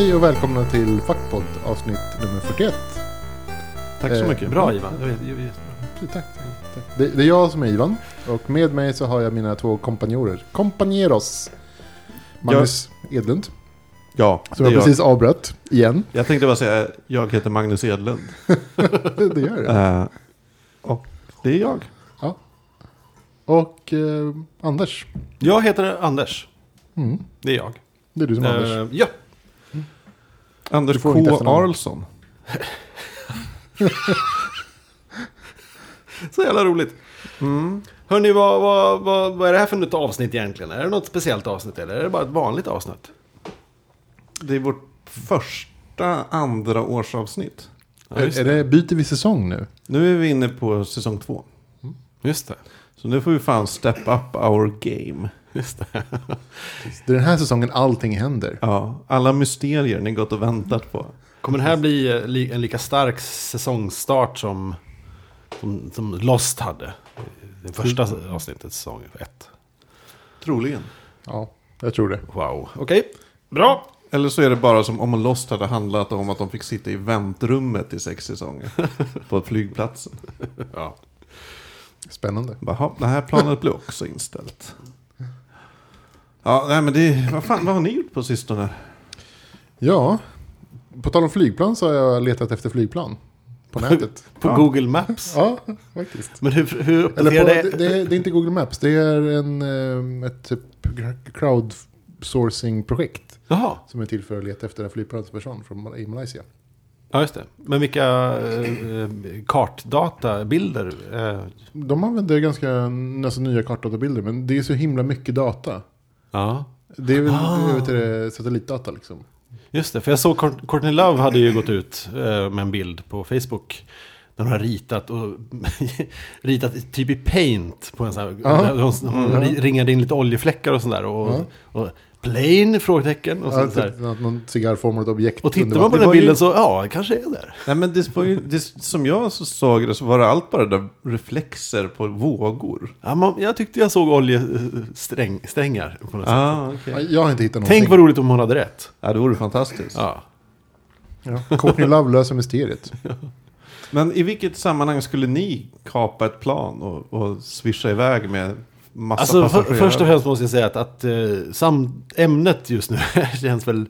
Hej och välkomna till Fackpodd avsnitt nummer 41. Tack så Eh, mycket. Bra Ivan. Jag vet, jag vet. Tack, tack, tack. Det, det är jag som är Ivan och med mig så har jag mina två kompanjorer. Kompanjeros. Magnus Edlund, Ja, som jag jag. precis avbröt igen. Jag tänkte bara säga, jag heter Magnus Edlund. det gör jag. Eh, och det är jag. Och eh, Anders. Jag heter Anders. Mm, Det är jag. det är du som är Anders. Eh, ja. Anders K. Arlsson. Så jävla roligt. Mm. Hörni, vad, vad, vad, vad är det här för nytt avsnitt egentligen? Är det något speciellt avsnitt eller är det bara ett vanligt avsnitt? Det är vårt första andra årsavsnitt. Ja, är, är det, byter vi säsong nu? Nu är vi inne på säsong två. just det. Så nu får vi fan step up our game. Just det. Det är den här säsongen allting händer. Ja, alla mysterier ni gått och väntat på. Kommer det här bli eh, en lika stark säsongstart som, som, som Lost hade? Det första avsnittet, säsong ett. Troligen. Ja, jag tror det. Wow, okej. Bra. Eller så är det bara som om Lost hade handlat om att de fick sitta i väntrummet i sex säsonger. på flygplatsen. Ja. Spännande. Bara, "Ha, det här planet blir också inställt. Ja, nej men det, vad fan, vad har ni gjort på sistone? Ja, på tal om flygplan så har jag letat efter flygplan. På nätet. På Ja. Google Maps. Ja, faktiskt. Men hur, hur Eller uppdaterar på, det? det, det, är, det är inte Google Maps, det är en, eh, ett typ crowdsourcing-projekt. Jaha. Som är till för att leta efter en flygplan som försvann från, i Malaysia. Ja, just det. Men vilka eh, kartdatabilder? Eh, De använder ganska alltså, nya kartdatabilder, men det är så himla mycket data. Ja, Det är väl Ah. det, satellitdata liksom. just det. För jag såg Court- Courtney Love hade ju gått ut eh, med en bild på Facebook. Där hon har ritat och ritat typ i paint på en sån här. Ja. där Hon, hon ri- ringade in lite oljefläckar och sådär. Och, Ja. och plane? Frågetecken. Och, så, Ja, så här. typ, någon cigarrformat objekt. och tittar man på den ju- bilden så, ja, det kanske är där. Nej men det, var ju, det, som jag så såg det så var det allt bara där reflexer på vågor. Ja, man, jag tyckte jag såg oljesträngar på något. Ah. Ja, Jag har inte hittat någonting. Tänk vad roligt om hon hade rätt. Ja, det vore fantastiskt. Ja. Ja. Courtney Love löser mysteriet. Men i vilket sammanhang skulle ni kapa ett plan och, och swisha iväg med massa Alltså passagerare? först och främst måste jag säga att, att eh, sam, ämnet just nu känns väl...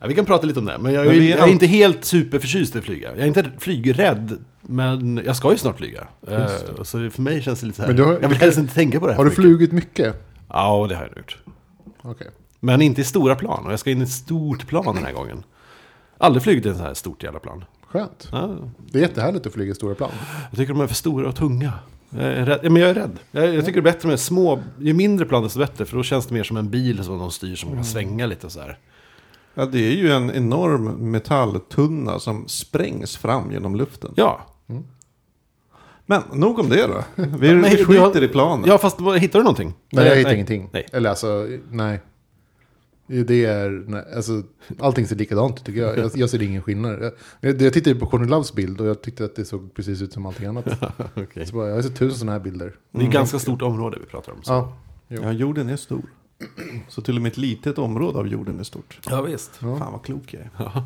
Ja, vi kan prata lite om det, men jag, Men är, jag är inte helt superförtjust i att flyga. Jag är inte flygrädd, men jag ska ju snart flyga. Eh, så för mig känns det lite så här. Men du har- jag vill helst inte tänka på det här Har du mycket. flugit mycket? Ja, det har jag gjort. Okej. Men inte i stora plan, och jag ska in i ett stort plan den här gången. Aldrig flugit i ett så här stort jävla plan. Skönt. Ja, Det är jättehärligt att flyga i stora plan. jag tycker de är för stora och tunga. Jag är rädd. Men jag är rädd. Jag, jag tycker det är bättre med små, ju mindre plan desto bättre. För då känns det mer som en bil som de styr som Mm. kan svänga lite så här. Ja, det är ju en enorm metalltunna som sprängs fram genom luften. Ja, Men nog om det då. Vi, Nej, vi du skiter har- i planen. ja fast hittar du någonting? Nej, jag hittar ingenting. Nej. Eller alltså, nej. Det är, nej, alltså, allting ser likadant ut tycker jag. jag. Jag ser ingen skillnad. Jag, jag, tittade på Courtney Loves bild och jag tyckte att det såg precis ut som allting annat. Okej. Så bara, jag har sett tusen sådana här bilder. Det är ett ganska stort område vi pratar om. Så. Ja, jo. Ja, jorden är stor. Så till och med ett litet område av jorden är stort. ja visst. Ja. Fan vad klok jag är.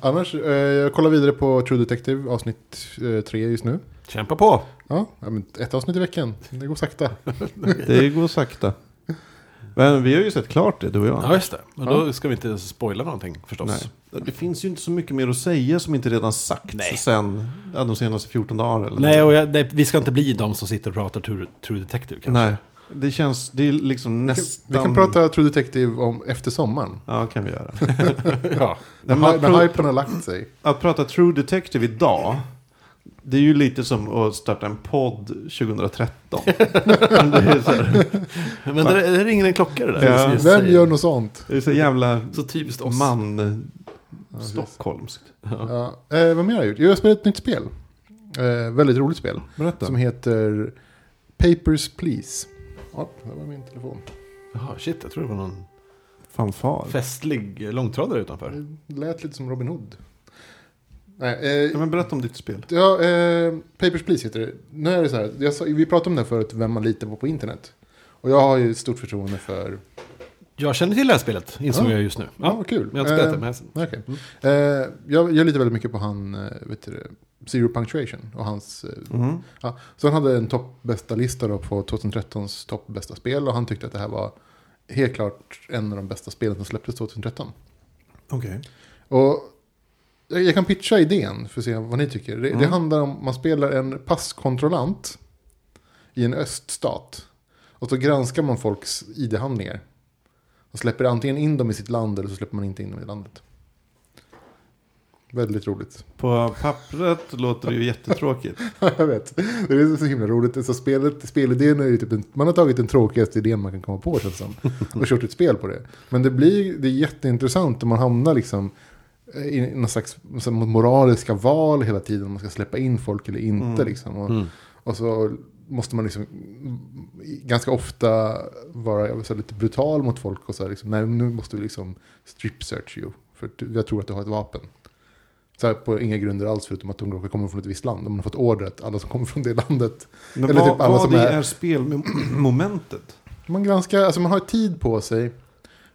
Annars, eh, jag kollar vidare på True Detective avsnitt eh, tre just nu. Kämpa på! Ja, ett avsnitt i veckan. Det går sakta. Det går sakta. Men vi har ju sett klart det, du och jag. Ja just det. Men då ska vi inte spoila någonting förstås. Nej. Det finns ju inte så mycket mer att säga som inte redan sagts Nej. sen ja, de senaste 14 dagarna. Eller Nej, och jag, det, vi ska inte bli de som sitter och pratar True, True Detective kanske. Nej, det känns, det är liksom nästan... Vi kan prata True Detective om efter sommaren. Ja, kan vi göra. ja. När, Men hypen har lagt sig. att prata True Detective idag, det är ju lite som att starta en podd 2013. det, är så här, Men det, det ringer en klocka det där. Ja. Vem gör något sånt? det är så jävla Så typiskt oss. man precis. stockholmskt. Ja. Eh, vad mer har jag gjort? Jag har spelat ett nytt spel. Eh, väldigt roligt spel. Berätta. Som heter Papers, Please. Ja, det var min telefon. Jaha, shit, jag tror det var någon Fanfar. festlig långtradare utanför. Det lät lite som Robin Hood. Nej, eh, Ja, men berätta om ditt spel. ja, eh, Papers, Please heter det. Nu är det så här, jag sa, vi pratade om det här förut, vem man litar på på internet. Och jag har ju stort förtroende för Jag känner till det här spelet, insåg Ja. jag just nu. Ja, vad kul. Jag har inte spelat Eh, det, men... Okej. Eh, jag, jag litar väldigt mycket på han, eh, vet du, Zero Punctuation och hans... eh, Mhm. Ja, så han hade en topp bästa lista då på 2013s topp bästa spel och han tyckte att det här var helt klart en av de bästa spelen som släpptes 2013. Okej. Och jag, jag kan pitcha idén för att se vad ni tycker. Det, det Mm. handlar om man spelar en passkontrollant i en öststat. Och så granskar man folks ID-handlingar. Och släpper antingen in dem i sitt land eller så släpper man inte in dem i landet. Väldigt roligt. På pappret låter det ju jättetråkigt. jag vet. Det är så himla roligt. Så spelet, spelidén är ju typ en, man har tagit den tråkigaste idén man kan komma på känns det som. Och kört ett spel på det. Men det blir det är jätteintressant om man hamnar liksom i någon slags moraliska val hela tiden. Om man ska släppa in folk eller inte. Mm. Liksom. Och, Mm. och så måste man liksom mm, ganska ofta vara här lite brutal mot folk. Och så här, liksom, nej nu måste vi liksom strip search you. För jag tror att du har ett vapen. Så här, på inga grunder alls förutom att de råkar komma från ett visst land. De har fått order att alla som kommer från det landet. Men Eller vad, typ alla vad som är, är- är spelmomentet? Man, granskar, alltså man har tid på sig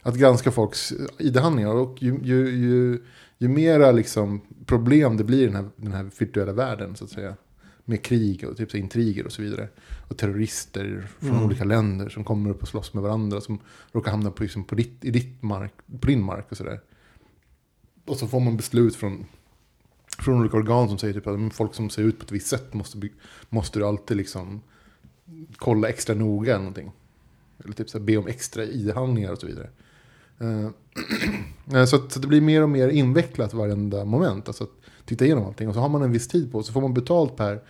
att granska folks ID-handlingar. Och ju, ju, ju, ju mera liksom problem det blir i den här, den här virtuella världen. så att säga. Med krig och typ så intriger och så vidare. Och terrorister från Mm. olika länder som kommer upp och slåss med varandra. Som råkar hamna på, liksom, på, ditt, i ditt mark, på din mark och sådär. Och så får man beslut från, från olika organ som säger typ att folk som ser ut på ett visst sätt måste, måste du alltid liksom kolla extra noga eller någonting. Eller typ så här, be om extra ID-handlingar och så vidare. Eh, eh, så, att, så det blir mer och mer invecklat varenda moment. Alltså att titta igenom allting. Och så har man en viss tid på sig. Så får man betalt per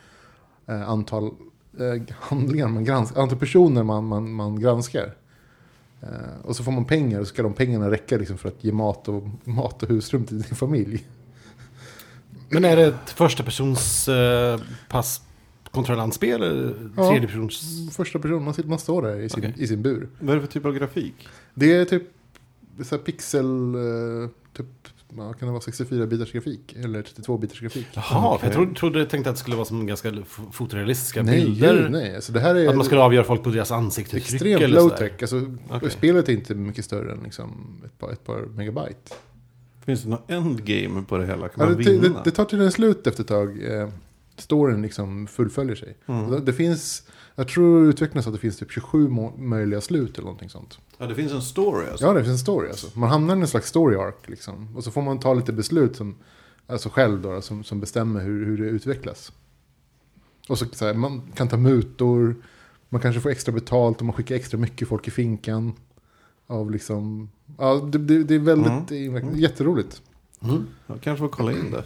eh, antal handlingar man granskar. Antal personer man, man, man granskar. Och så får man pengar. Och så ska de pengarna räcka liksom för att ge mat och, mat och husrum till din familj. Men är det ett första persons eh, passkontrollantspel? Eller Ja. tredje persons? Första person, man, sitter, man står där i sin, Okej. i sin bur. Vad är det för typ av grafik? Det är typ så här pixel, eh, typ, ja, kan det vara 64-bitars grafik? Eller 32-bitars grafik? Jaha, för jag trodde, trodde jag tänkte att det skulle vara som ganska fotorealistiska Nej, bilder. nej. Alltså det här är Att man skulle avgöra folk på deras ansiktsuttryck extremt eller low sådär. tech. Alltså, Okej. Spelet är inte mycket större än liksom ett, par, ett par megabyte. Finns det något endgame på det hela? Kan Ja, man det, det, vinna? det tar till en slut efter ett tag. Eh, storyn liksom fullföljer sig. Mm. Det, det finns, jag tror utvecklarna sa att det finns typ 27 må- möjliga slut eller någonting sånt. Ja, det finns en story alltså? Ja, det finns en story alltså. Man hamnar i en slags story arc liksom. Och så får man ta lite beslut som, alltså själv då, som, som bestämmer hur, hur det utvecklas. Och så, så här, man kan ta mutor, man kanske får extra betalt om man skickar extra mycket folk i finkan. Av liksom, ja det, det, det är väldigt, Mm. jätteroligt. Mm. Jag kanske får kolla in det.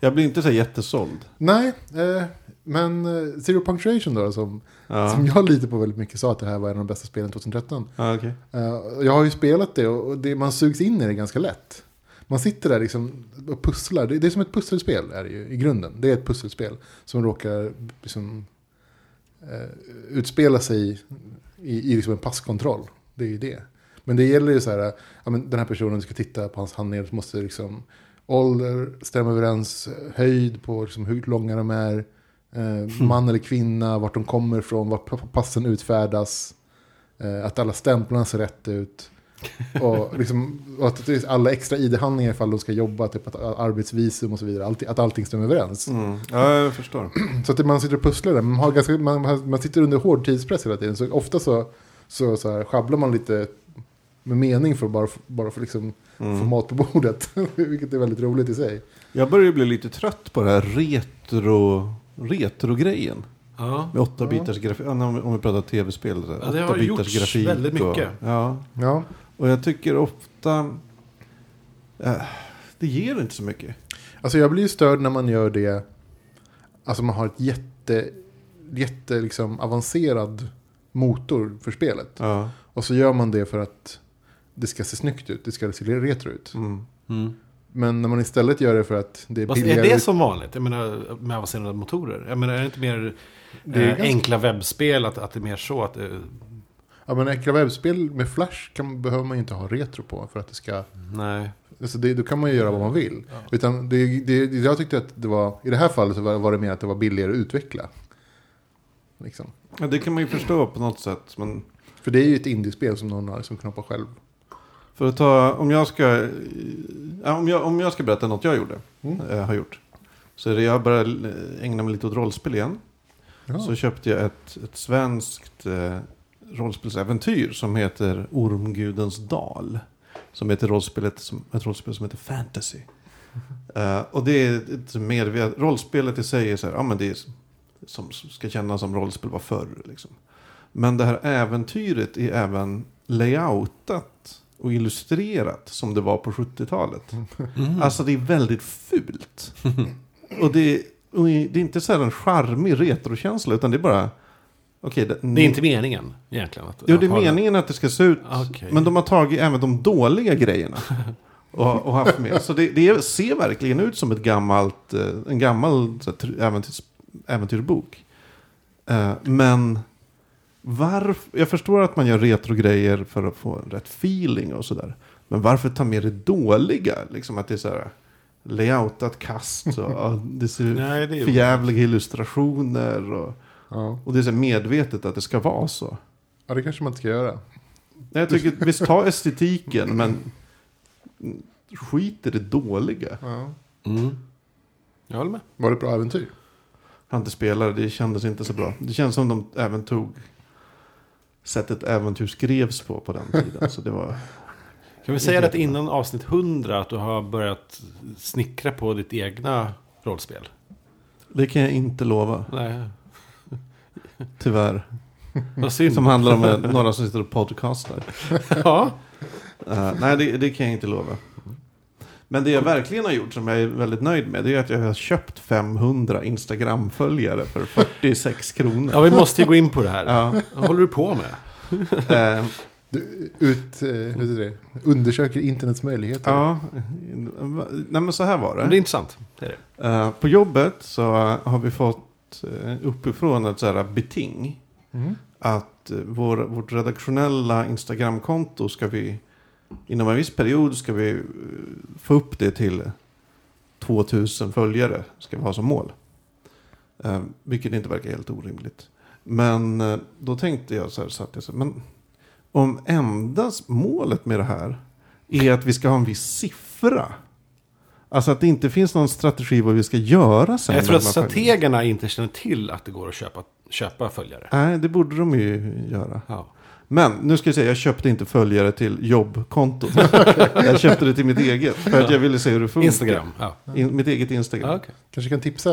Jag blir inte så jättesåld. Nej, eh, men eh, Zero Punctuation då, som, Ja, som jag litar på väldigt mycket, sa att det här var en av de bästa spelen 2013. ja okej. Eh, jag har ju spelat det och det, man sugs in i det ganska lätt. Man sitter där liksom och pusslar. Det, det är som ett pusselspel är det ju, i grunden. Det är ett pusselspel som råkar liksom, eh, utspela sig i, i liksom en passkontroll. Det är ju det. Men det gäller ju så här, ja, men den här personen ska titta på hans handlingar så måste liksom ålder stämma överens, höjd på liksom hur långa de är, eh, man eller kvinna, vart de kommer ifrån, vart pa- passen utfärdas, eh, att alla stämplarna ser rätt ut. Och, liksom, och att alla extra ID-handlingar ifall de ska jobba, typ att arbetsvisum och så vidare, allt, att allting stämmer överens. Mm. Ja, jag förstår. Så att man sitter och pusslar där, man, har ganska, man, man sitter under hård tidspress hela tiden. Så ofta så, så, så här, sjabblar man lite med mening för att bara, bara för liksom få Mm. mat på bordet. Vilket är väldigt roligt i sig. Jag börjar ju bli lite trött på det här retro, retro-grejen. Ja. Med 8 bitars grafik. Ja, om, vi- om vi pratar tv-spel. Ja, det har 8 bitars gjorts väldigt mycket. Och, ja, Ja, och jag tycker ofta... eh, det ger inte så mycket. alltså jag blir ju störd när man gör det. Alltså man har ett jätte, jätte liksom avancerad motor för spelet. Ja. Och så gör man det för att det ska se snyggt ut, det ska se retro ut. Mm. Mm. Men när man istället gör det för att det är Fast billigare. är det som vanligt? Jag menar med avancerade motorer? Jag menar är det inte mer Det är eh, ganska- enkla webbspel? Att, att det är mer så att det, Ja men enkla webbspel med Flash kan, behöver man ju inte ha retro på för att det ska... Nej. Alltså det, då kan man ju göra vad man vill. Ja. Utan det, det, jag tyckte att det var, i det här fallet så var, var det mer att det var billigare att utveckla. Liksom. Ja, det kan man ju förstå på något sätt. Men För det är ju ett indiespel som någon har liksom knoppat själv. För att ta, om jag ska, ja, om jag, om jag ska berätta något jag gjorde, Mm. eh, har gjort. Så är det, jag började ägna mig lite åt rollspel igen. Ja. Så köpte jag ett, ett svenskt eh, rollspelsäventyr som heter Ormgudens dal. Som heter rollspelet, som, ett rollspel som heter Fantasy. Eh, och det är ett medvet, rollspelet i sig är så här, ja men det är som ska kännas som rollspel var förr. Liksom. Men det här äventyret är även layoutat och illustrerat som det var på 70-talet. Mm. Alltså det är väldigt fult. och det är, och det är inte så här en charmig retrokänsla utan det är bara... Okej, det, Det är inte meningen egentligen. Att, Jo, det är meningen att det ska se ut. Okej. Men de har tagit även de dåliga grejerna. Och, och haft med. Så det, det ser verkligen ut som ett gammalt, eh, en gammal äventyrs, äventyrsbok. Eh, Men varför, jag förstår att man gör retrogrejer för att få rätt feeling och sådär. Men varför ta med det dåliga? Liksom att det är så här layoutat kast och det ser Nej, det är förjävliga illustrationer. Och, Ja. och det är så medvetet att det ska vara så. ja, det kanske man inte ska göra. Nej, Jag tycker visst ta estetiken men skit i det dåliga. Ja. Mm. Jag håller med. Var det ett bra äventyr? Han inte spelade, det kändes inte så bra. Det känns som de även tog sättet äventyr skrevs på på den tiden. Så det var... Kan vi säga det att innan avsnitt 100 att du har börjat snickra på ditt egna rollspel? Det kan jag inte lova, Nej, tyvärr. vad synd. Som handlar om några som sitter och podcastar. Ja, Eh, nej, det, det kan jag inte lova. Men det jag verkligen har gjort som jag är väldigt nöjd med det är att jag har köpt 500 Instagram-följare för 46 kronor. ja, vi måste ju gå in på det här. Ja, Vad håller du på med? eh, Du, ut, eh, det? Undersöker internets möjligheter. ja. Nej men så här var Men det är intressant. Det är det. Eh, på jobbet så har vi fått uh, uppifrån ett så här beting. Mm. Att eh, vår, vårt redaktionella Instagramkonto ska vi inom en viss period ska vi eh, få upp det till 2000 följare. Ska vi ha som mål. Eh, vilket inte verkar helt orimligt. Men eh, då tänkte jag så här, så att jag så, men om endast målet med det här är att vi ska ha en viss siffra. Alltså att det inte finns någon strategi vad vi ska göra sen. Jag tror att strategerna inte känner till att det går att köpa, köpa följare. Nej, det borde de ju göra. Ja. Men nu ska jag säga, jag köpte inte följare till jobbkontot. jag köpte det till mitt eget. För att jag ville se hur det funkar. Instagram. Ja. In, mitt eget Instagram. Ja, okej. Kanske kan tipsa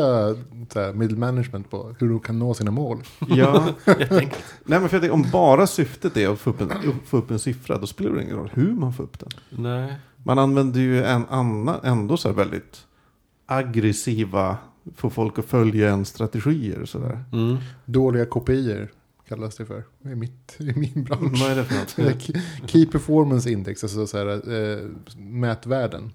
så middle management på hur de kan nå sina mål. Ja. Nej, men för tänker, om bara syftet är att få upp, en, få upp en siffra, då spelar det ingen roll hur man får upp den. Nej. Man använder ju en annan, ändå så här väldigt aggressiva, få folk att följa en strategier och sådär. Mm. Dåliga kopior kallas det för i, mitt, i min bransch. Vad är det för något? Key- performance index, alltså så här, eh, mätvärden.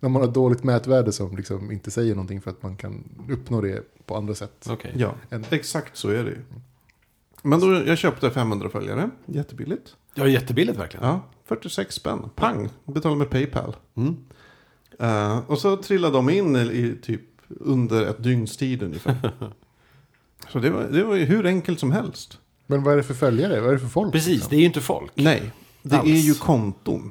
När man har dåligt mätvärde som liksom inte säger någonting för att man kan uppnå det på andra sätt. Okej. Ja, En- exakt så är det ju. Men då, jag köpte 500 följare, jättebilligt. Ja, jättebilligt verkligen. Ja, 46 spänn. Pang, betalade med Paypal. Mm. Eh, och så trillade de in i typ under ett dygns tid ungefär. så det var, det var ju hur enkelt som helst. Men vad är det för följare? Vad är det för folk? Precis, liksom? det är ju inte folk. Nej, det Alls. är ju konton.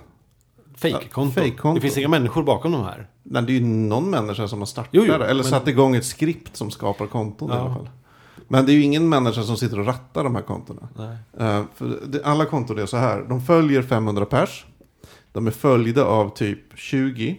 Fake-konton. Fake-konton. Det finns inga människor bakom de här. Nej, det är ju någon människa som har startat Jo, jo, det. Eller men- satt igång ett skript som skapar konton i Ja. alla fall. Men det är ju ingen människa som sitter och rattar de här kontona. Det, alla konton är så här. De följer 500 pers. De är följda av typ 20.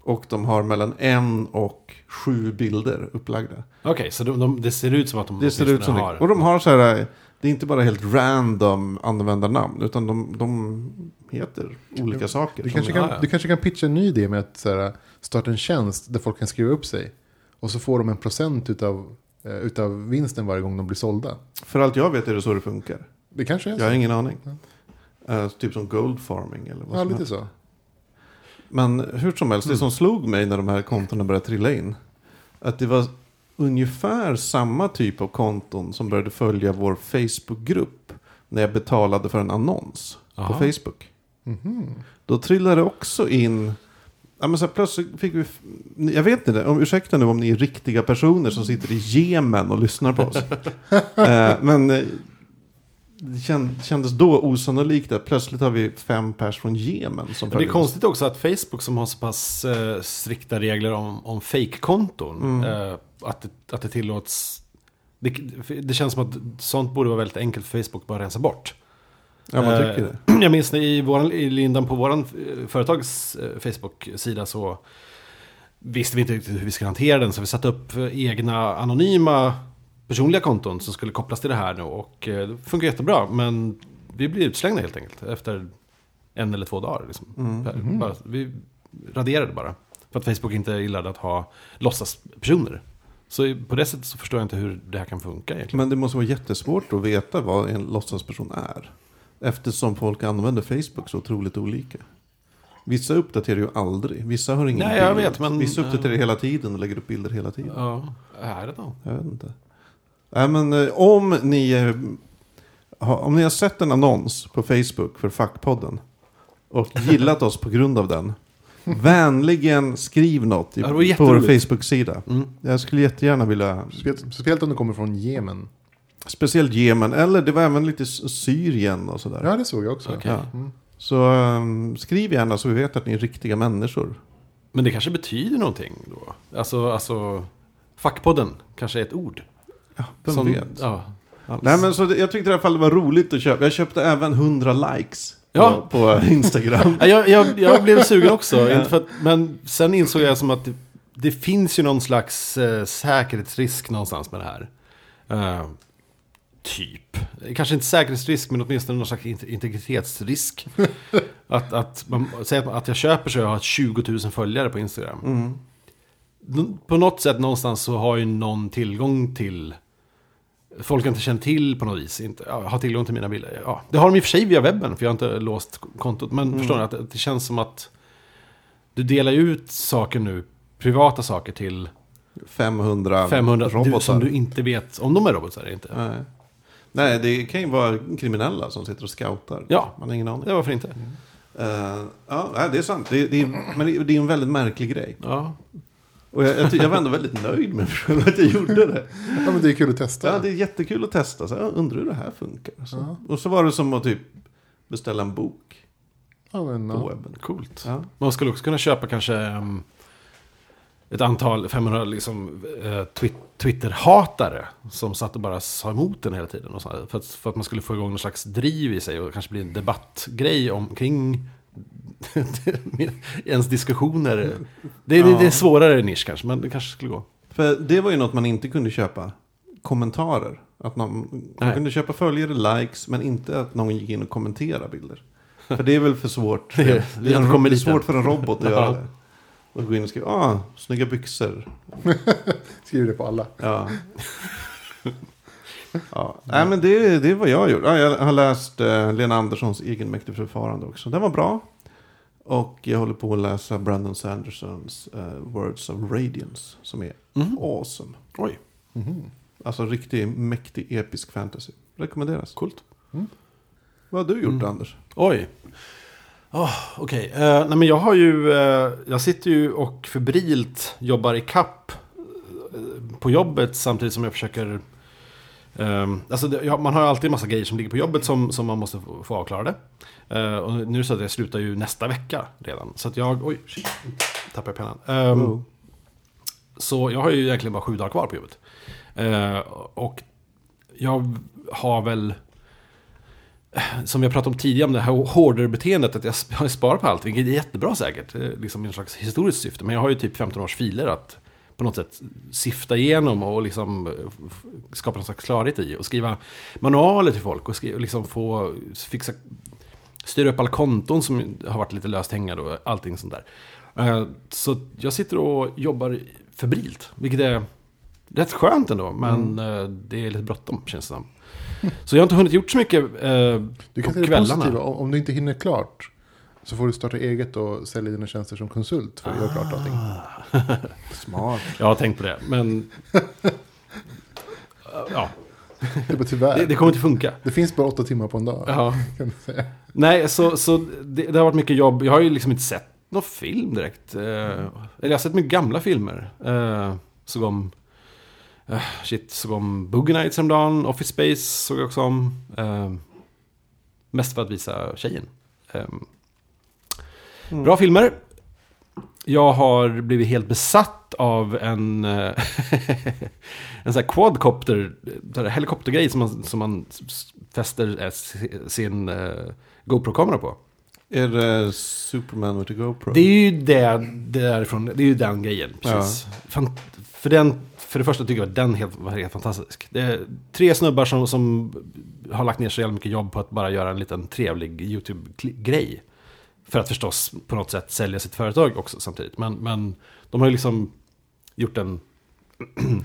Och de har mellan en och sju bilder upplagda. Okej, så de, de, det ser ut som att de Det ser ut som åtminstone det. Och de har så här. Det är inte bara helt random användarnamn. Utan de, de heter olika saker. Du kanske, Ja, kan, ja. du kanske kan pitcha en ny idé med att så här, starta en tjänst där folk kan skriva upp sig. Och så får de en procent utav, eh, utav vinsten varje gång de blir sålda. För allt jag vet är det så det funkar. Det kanske är så. Jag har ingen aning. Eh, typ som gold farming eller vad Ja, som lite helst. så. Men hur som helst, det som slog mig när de här kontona började trilla in. Att det var ungefär samma typ av konton som började följa vår Facebookgrupp. När jag betalade för en annons på Aha. Facebook. Mhm. Då trillade det också in. Ja, men så här, plötsligt fick vi, jag vet inte, om, ursäkta nu om ni är riktiga personer som sitter i Jemen och lyssnar på oss. eh, men eh, det känd- kändes då osannolikt att plötsligt har vi fem pers från Jemen som det är konstigt också att Facebook som har så pass eh, strikta regler om, om fake-konton. Mm. Eh, att, det, att det tillåts. Det, det känns som att sånt borde vara väldigt enkelt för Facebook att bara rensa bort. Ja, man Eh, tycker det. Jag minns i, våran, i lindan på vår företags eh, Facebook-sida så visste vi inte riktigt hur vi skulle hantera den. Så vi satte upp eh, egna anonyma personliga konton som skulle kopplas till det här nu. Och eh, det funkar jättebra. Men vi blev utslängda helt enkelt efter en eller två dagar. Liksom. Mm. Bara, vi raderade bara. För att Facebook inte gillade att ha låtsaspersoner. Så på det sättet så förstår jag inte hur det här kan funka egentligen. Men det måste vara jättesvårt att veta vad en låtsasperson är. Eftersom folk använder Facebook så otroligt olika. Vissa uppdaterar ju aldrig. Vissa har ingen Nej, jag bild. vet, men- Vissa uppdaterar hela tiden och lägger upp bilder hela tiden. Ja, är det då? Jag vet inte. Nej, men eh, om ni, om ni har sett en annons på Facebook för Fackpodden och gillat oss på grund av den. Vänligen skriv något i, på vår. Facebook-sida. Mm. Jag skulle jättegärna vilja, Speciellt, om det kommer från Jemen. speciellt Jemen, eller det var även lite Syrien och sådär. Ja, det såg jag också. Okej. Ja. Mm. Så ehm, skriv gärna så vi vet att ni är riktiga människor. Men det kanske betyder någonting då? Alltså, alltså fackpodden kanske är ett ord? Ja, vem Som- vet? Ja. Nej men så det, jag tyckte i alla fall det var roligt att köpa. Jag köpte även 100 likes Ja. på, på Instagram. Ja, Jag, jag, jag blev sugen också, inte för att, men sen insåg jag som att det, det finns ju någon slags eh, säkerhetsrisk någonstans med det här. Eh, typ. Kanske inte säkerhetsrisk, men åtminstone någon slags int- integritetsrisk. att, att, man, säg att, att jag köper så jag har 20 000 följare på Instagram. Mm. På något sätt någonstans så har ju någon tillgång till Folk inte känner till på något vis, inte, ja, har tillgång till mina bilder. Ja, det har de i och för sig via webben, för jag har inte låst kontot. Men förstår ni, att det, det känns som att du delar ut saker nu, privata saker till 500, 500 du, robotar. som du inte vet om de är robotar eller inte. Nej. Nej, det kan ju vara kriminella som sitter och scoutar. Ja. Man har ingen aning. Ja, varför inte? Eh, ja, nej, det är sant. Det, det, är, men det är en väldigt märklig grej. Ja. Och jag, jag, ty- jag var ändå väldigt nöjd med mig att jag gjorde det. Ja, men det är kul att testa. Ja, det är jättekul att testa. Så jag undrar hur det här funkar. Så. Ja. Och så var det som att typ beställa en bok Ja, men, på ja. webben. Coolt. Ja. Man skulle också kunna köpa kanske um, ett antal 500 liksom, twi- Twitter-hatare som satt och bara sa emot den hela tiden. Och så, här, för, att, för att man skulle få igång någon slags driv i sig och kanske bli en debattgrej omkring ens diskussioner. Det, är- det, det är svårare nisch kanske, men det kanske skulle gå. För det var ju något man inte kunde köpa. Kommentarer. Att man, man kunde köpa följare, likes, men inte att någon gick in och kommenterade bilder. För det är väl för svårt. Det är- det är, det är svårt för en robot att Ja. göra det. Och gå in och skriva, ah, snygga byxor. Skriver det på alla. Ja. Ja. Nej men det, det är vad jag har gjort. Ja, jag har läst eh, Lena Anderssons egenmäktigt förfarande också. Den var bra. Och jag håller på att läsa Brandon Sandersons eh, Words of Radiance. Som är Mhm. awesome. Oj, Mhm. Alltså riktig mäktig episk fantasy. Rekommenderas. coolt. Vad har du gjort Mm. Anders? Oj. Oh, Okej, Eh, nej men jag har ju, eh, jag sitter ju och febrilt jobbar i kapp eh, på jobbet samtidigt som jag försöker ehm, alltså det, ja, man har ju alltid en massa grejer som ligger på jobbet som, som man måste få, få avklarade. Eh, och nu det så att jag slutar ju nästa vecka redan. Så att jag, oj, shit, tappade jag pennan. Ehm, Oh. Så jag har ju egentligen bara sju dagar kvar på jobbet. Eh, och jag har väl, som jag pratade om tidigare, om det här hoarder-beteendet, att jag sp- jag sparar på allt, vilket är jättebra säkert, eh, liksom i en slags historiskt syfte. Men jag har ju typ 15 års filer att på något sätt sifta igenom och liksom eh, skapa någon slags klarhet i. Och skriva manualer till folk och skriva, liksom få fixa, styra upp alla konton som har varit lite löst hängande och allting sånt där. Eh, Så jag sitter och jobbar febrilt, vilket är rätt skönt ändå, men eh, det är lite bråttom känns det som. Så jag har inte hunnit gjort så mycket eh, Du kan på kvällarna. positiva. Om du inte hinner klart så får du starta eget och sälja dina tjänster som konsult för att göra klart allting. Smart. Jag har tänkt på det, men... ja, Det är bara tyvärr. det, Det, det kommer inte funka. finns bara åtta timmar på en dag. Ja. Kan du säga. Nej, så, så det, det har varit mycket jobb. Jag har ju liksom inte sett någon film direkt. Eh, eller jag har sett mycket gamla filmer. Eh, såg om... Eh, shit, såg om Boogie Nights häromdagen. Office Space såg jag också om. Eh, mest för att visa tjejen. Mm. Bra filmer. Jag har blivit helt besatt av en, eh, en sån här quadcopter, sån här helikoptergrej som man, som man fäster eh, sin eh, GoPro-kamera på. Är det Superman with a GoPro? Det är ju det, det därifrån, det är ju den grejen. Precis. Fan, för, den, för det första tycker jag att den helt, var helt fantastisk. Det är tre snubbar som, som har lagt ner så jävla mycket jobb på att bara göra en liten trevlig YouTube-grej. För att förstås på något sätt sälja sitt företag också samtidigt. Men, men de har ju liksom gjort en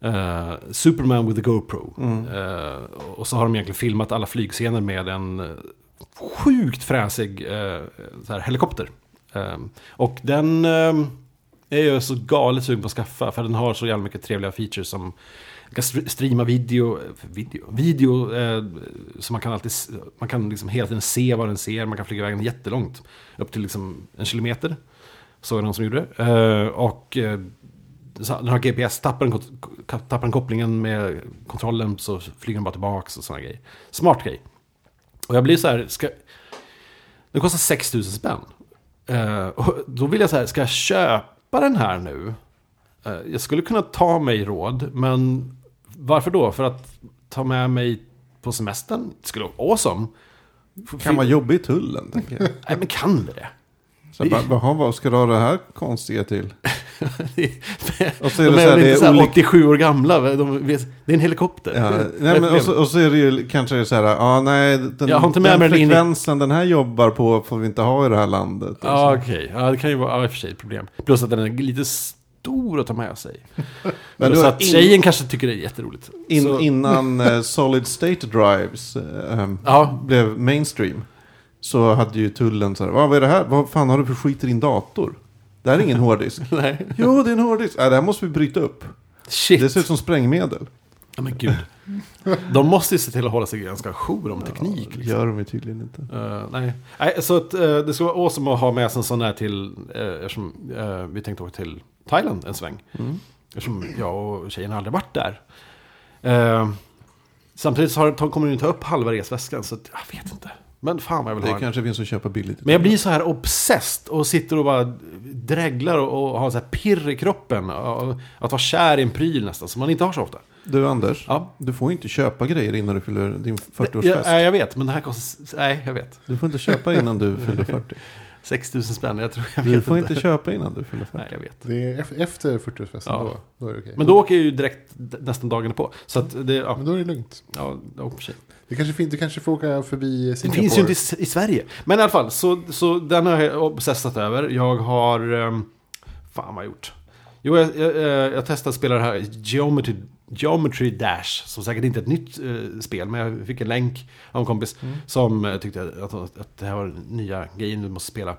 eh, Superman with a GoPro. Mm. Eh, och så har de egentligen filmat alla flygscener med en eh, sjukt fräsig så här, helikopter. Och den är jag så galet sugen på att skaffa. För den har så jävla mycket trevliga features som man kan streama video, video, video eh, så man kan alltid, man kan liksom hela tiden se vad den ser. Man kan flyga iväg den jättelångt, upp till liksom en kilometer. Såg jag någon som gjorde. Eh, och eh, den har GPS, tappar den, tappar den kopplingen med kontrollen så flyger den bara tillbaka och sådana grejer. Smart grej. Och jag blir så här, ska, den kostar 6 000 spänn. Eh, och då vill jag så här, ska jag köpa den här nu? Eh, jag skulle kunna ta mig råd, men varför då? För att ta med mig på semestern? Det skulle vara awesome. Kan vara jobbig i tullen, tänker jag. Nej, men kan det det? Så bara, "Jaha, vad ska du ha det här konstiga till? Och så är de det är så här, det inte så är här olika... 87 år gamla? De vet, det är en helikopter. Ja, nej, men, och, så, och så är det ju kanske så här, ja nej, den, Jag har inte med den i- frekvensen den här jobbar på får vi inte ha i det här landet. Ja, så. okej. Ja, det kan ju vara ja, i och för sig ett problem. Plus att den är lite stor att ta med sig. Men du, att in- tjejen kanske tycker det är jätteroligt. In, Så- Innan eh, Solid State Drives ehm, Ja. blev mainstream så hade ju tullen så här, "Va, vad är det här? Vad fan har du för skit i din dator? Det här är ingen hårddisk. Nej. jo, det är en hårddisk. Äh, det här måste vi bryta upp. Shit. Det ser ut som sprängmedel. Ja, men gud. De måste ju se till att hålla sig ganska jour om teknik. Det Liksom. gör de ju tydligen inte. Eh, nej. nej, så att, eh, det skulle vara awesome att ha med sig en sån här till, uh, eftersom vi tänkte åka till Thailand en sväng. Mm. Eftersom jag och tjejen aldrig varit där. Eh, samtidigt så har, kommer den ta upp halva resväskan, så att, jag vet inte. Men fan vad jag vill ha Det kanske finns att köpa billigt. Men jag blir så här obsessed och sitter och bara dreglar och, och har så här pirr i kroppen. Och, att vara kär i en pryl nästan, som man inte har så ofta. Du Anders, Ja. du får inte köpa grejer innan du fyller din Jag, 40-årsfest. nej, jag vet, men det här kostar... Nej, jag vet. Du får inte köpa innan du fyller 40. 6 000 spänn, jag tror jag Du vet får inte köpa innan du fyller 40. Nej, jag vet. Det är ef- efter 40-årsfesten Ja. då, då är det okej. Men då åker jag ju direkt nästan dagarna på. Så att det, ja, Men då är det lugnt. ja, för sig. Det kanske fin- du kanske får åka förbi Det Singapore. finns ju inte i, i Sverige. Men i alla fall, så, så den har jag obsessat över. Jag har... Um, fan vad jag gjort? Jo, jag, jag, jag, jag testade att spela det här Geometry, Geometry Dash. Som säkert inte är ett nytt eh, spel, men jag fick en länk av en kompis. Mm. Som eh, tyckte att, att, att det här var den nya grejen du måste spela.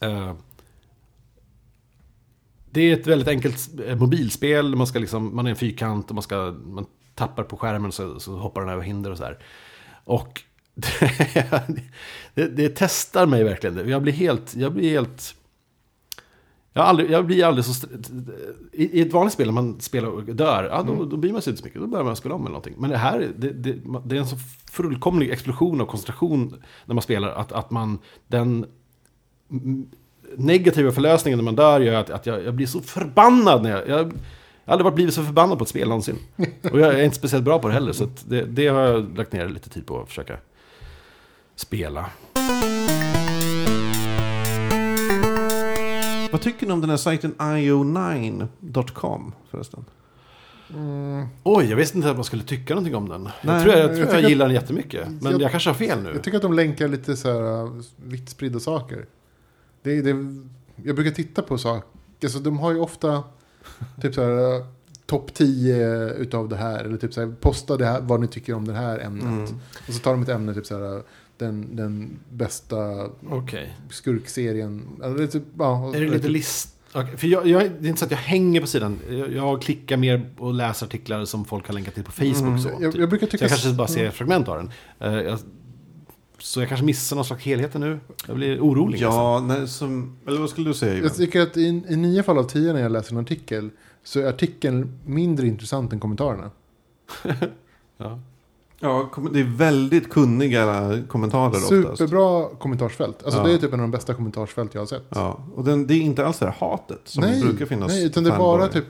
Eh, det är ett väldigt enkelt eh, mobilspel. Man, ska liksom, man är en fyrkant och man, ska, man tappar på skärmen så, så hoppar den över hinder och så här. Och det, det testar mig verkligen. Jag blir helt... Jag blir helt... Jag, aldrig, jag blir aldrig så... I, I ett vanligt spel när man spelar och dör, ja, då, då blir man sig inte så mycket. Då börjar man spela om eller någonting. Men det här, det, det, det är en så fullkomlig explosion av koncentration när man spelar. Att, att man, den mm, negativa förlösningen när man dör gör att, att jag, jag blir så förbannad när jag... Jag, jag har aldrig varit blivit så förbannad på ett spel någonsin. Och jag är inte speciellt bra på det heller. Så det, det har jag lagt ner lite tid på att försöka spela. Vad tycker ni om den här sajten io9.com förresten? Mm, Oj, jag visste inte att man skulle tycka någonting om den. Nej, jag tror jag, jag, jag tror jag, att- gillar den jättemycket. Men jag- jag, kanske har fel nu. jag tycker att de länkar lite så här uh, vitt spridda saker. Det, det, jag brukar titta på saker. Alltså, de har ju ofta typ så här uh, topp 10 utav det här. Eller typ så här, posta det här, vad ni tycker om det här ämnet. Mm. Och så tar de ett ämne, typ så här, uh, den, den bästa Okej. skurkserien. Eller det är typ, ja, Är det lite list... Okej, för jag, jag, det är inte så att jag hänger på sidan. Jag, jag klickar mer och läser artiklar som folk har länkat till på Facebook. Mm, så, jag, typ. jag brukar så tycka... jag kanske bara ser fragment av den. Eh, jag, så jag kanske missar någon slags helhet nu. Jag blir orolig. Ja, nej, som, eller vad skulle du säga Ivan? Jag tycker att i, i nio fall av tio när jag läser en artikel så är artikeln mindre intressant än kommentarerna. Ja. Ja, det är väldigt kunniga kommentarer oftast. Superbra kommentarsfält. Alltså Ja. det är typ en av de bästa kommentarsfält jag har sett. Ja, och den, det är inte alls det här hatet som nej, brukar finnas. nej, utan det är bara typ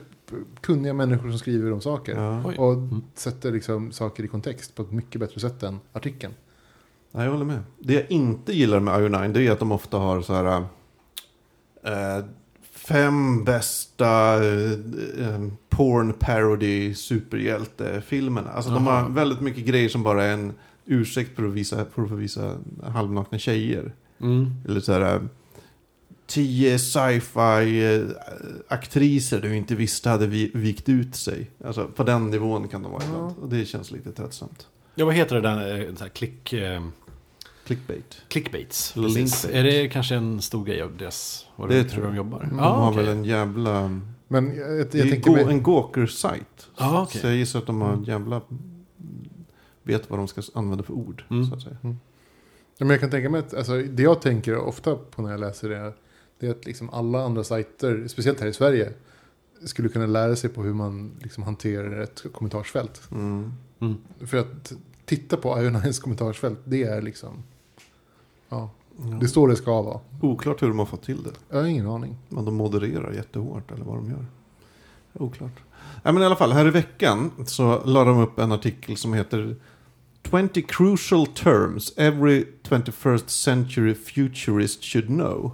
kunniga människor som skriver om saker. Ja. Och Mm. sätter liksom saker i kontext på ett mycket bättre sätt än artikeln. Ja, jag håller med. Det jag inte gillar med IO9 det är att de ofta har så här... Eh, fem bästa eh, eh, porn parody superhjältefilmerna. Alltså de Jaha. har väldigt mycket grejer som bara är en ursäkt för att visa, för att visa halvnakna tjejer. Mm. Eller så här... eh, Tio sci-fi eh, aktriser du inte visste hade vi, vikt ut sig. Alltså på den nivån kan de vara ibland. Och det känns lite tröttsamt. Ja, vad heter det där? här, klick, eh, Clickbait. clickbaits. Eller linkbait. Är det kanske en stor grej av deras... Vad Det det tror jag. de jobbar? De Ja, har okej. väl en jävla... Men jag, jag, Det är tänker mig... en Gawker-sajt. Ja, okej. Så jag gissar att de har en jävla... Vet vad de ska använda för ord. Mm. Så att säga. Ja, Men jag kan tänka mig att alltså, det jag tänker ofta på när jag läser det. Det är att liksom alla andra sajter, speciellt här i Sverige. Skulle kunna lära sig på hur man liksom hanterar ett kommentarsfält. Mm. Mm. För att titta på Ionines kommentarsfält, det är liksom... Ja, det står det ska vara. Oklart hur de har fått till det. Jag har ingen aning. Men de modererar jättehårt eller vad de gör. Oklart. Nej, men i alla fall, här i veckan så la de upp en artikel som heter 20 crucial terms every 21st century futurist should know.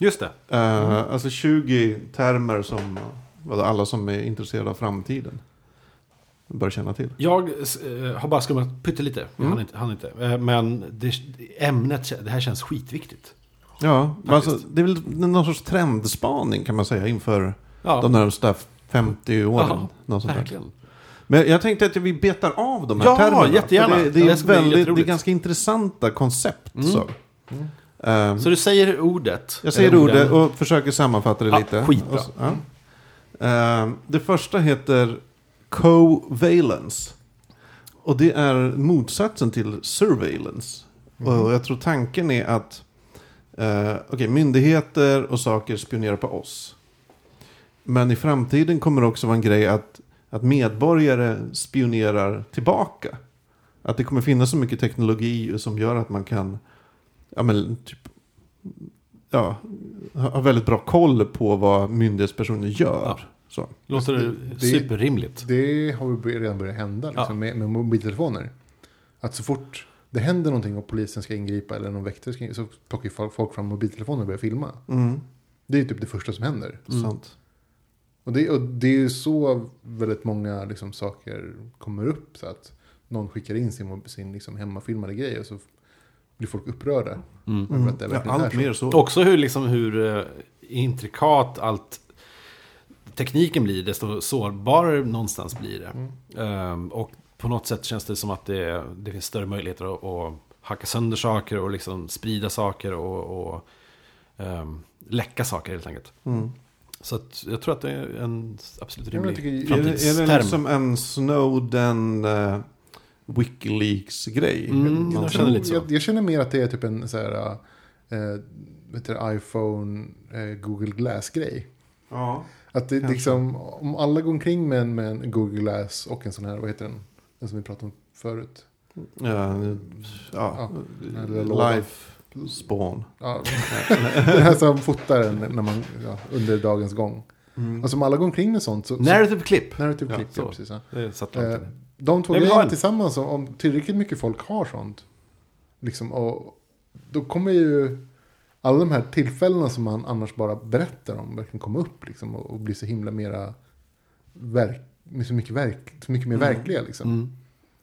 Just det. Eh, Alltså 20 termer som vad alla som är intresserade av framtiden bör känna till. Jag eh, har bara skummat pyttelite. Jag Mm. hann inte. Hann inte. Eh, men det, ämnet, det här känns skitviktigt. Ja, alltså, det är väl någon sorts trendspaning kan man säga inför Ja, de närmsta 50 åren. Ja, något sånt där. verkligen. Men jag tänkte att vi betar av de här Ja, termerna. jättegärna. Det, det, är väldigt, det är ganska intressanta koncept. Mm. Så. Mm. Ehm, Så du säger ordet? jag säger ordet och försöker sammanfatta det Ja, lite. skitbra. Så- ja. Ehm, det första heter covalence. Och det är motsatsen till surveillance. Och jag tror tanken är att eh, okej, myndigheter och saker spionerar på oss. Men i framtiden kommer det också vara en grej att, att medborgare spionerar tillbaka. Att det kommer finnas så mycket teknologi som gör att man kan ja, men, typ, ja, ha ha väldigt bra koll på vad myndighetspersoner gör. Ja. Så. Låter det, Det- superrimligt. Det har redan börjat hända liksom, Ja. med, med mobiltelefoner. Att så fort det händer någonting och polisen ska ingripa eller någon väktare ska ingripa så plockar folk, folk fram mobiltelefoner och börjar filma. Mm, Det är typ det första som händer. Mm. Sant. Och det, och det är ju så väldigt många liksom, saker kommer upp. Så att någon skickar in sin, sin liksom, hemmafilmade grej och så blir folk upprörda. Mm. över att det Ja, verkligen är allt så. mer så. Också hur, liksom, hur eh, intrikat allt tekniken blir, desto sårbarare någonstans blir det. Mm. Ehm, och på något sätt känns det som att det, det finns större möjligheter att, att hacka sönder saker och liksom sprida saker och, och ehm, läcka saker helt enkelt. Mm. Så att jag tror att det är en absolut rimlig jag tycker- Är, det- är det liksom en Snowden uh, Wikileaks-grej? Mm, jag känner lite så. Jag, jag känner mer att det är typ en så här, eh, vet du, iPhone, eh, Google Glass-grej. Ja. Att det Kanske. liksom, om alla går omkring med en, med en Google Glass och en sån här, vad heter den? Den som vi pratade om förut. Ja, ja. lådan. Life Spawn. Ja, den här som fotar en när man, ja, under dagens gång. Mm. Alltså om alla går omkring med sånt så... så Narrative clip. narrative Ja, clip, ja, så. precis. Ja. Det satt Eh, de två grejerna en. tillsammans, om- om tillräckligt mycket folk har sånt. Liksom, och då kommer ju alla de här tillfällena som man annars bara berättar om verkligen komma upp liksom, och, och bli så himla mera verk, så mycket, verk, så mycket mer Mm. verkliga. Liksom. Mm.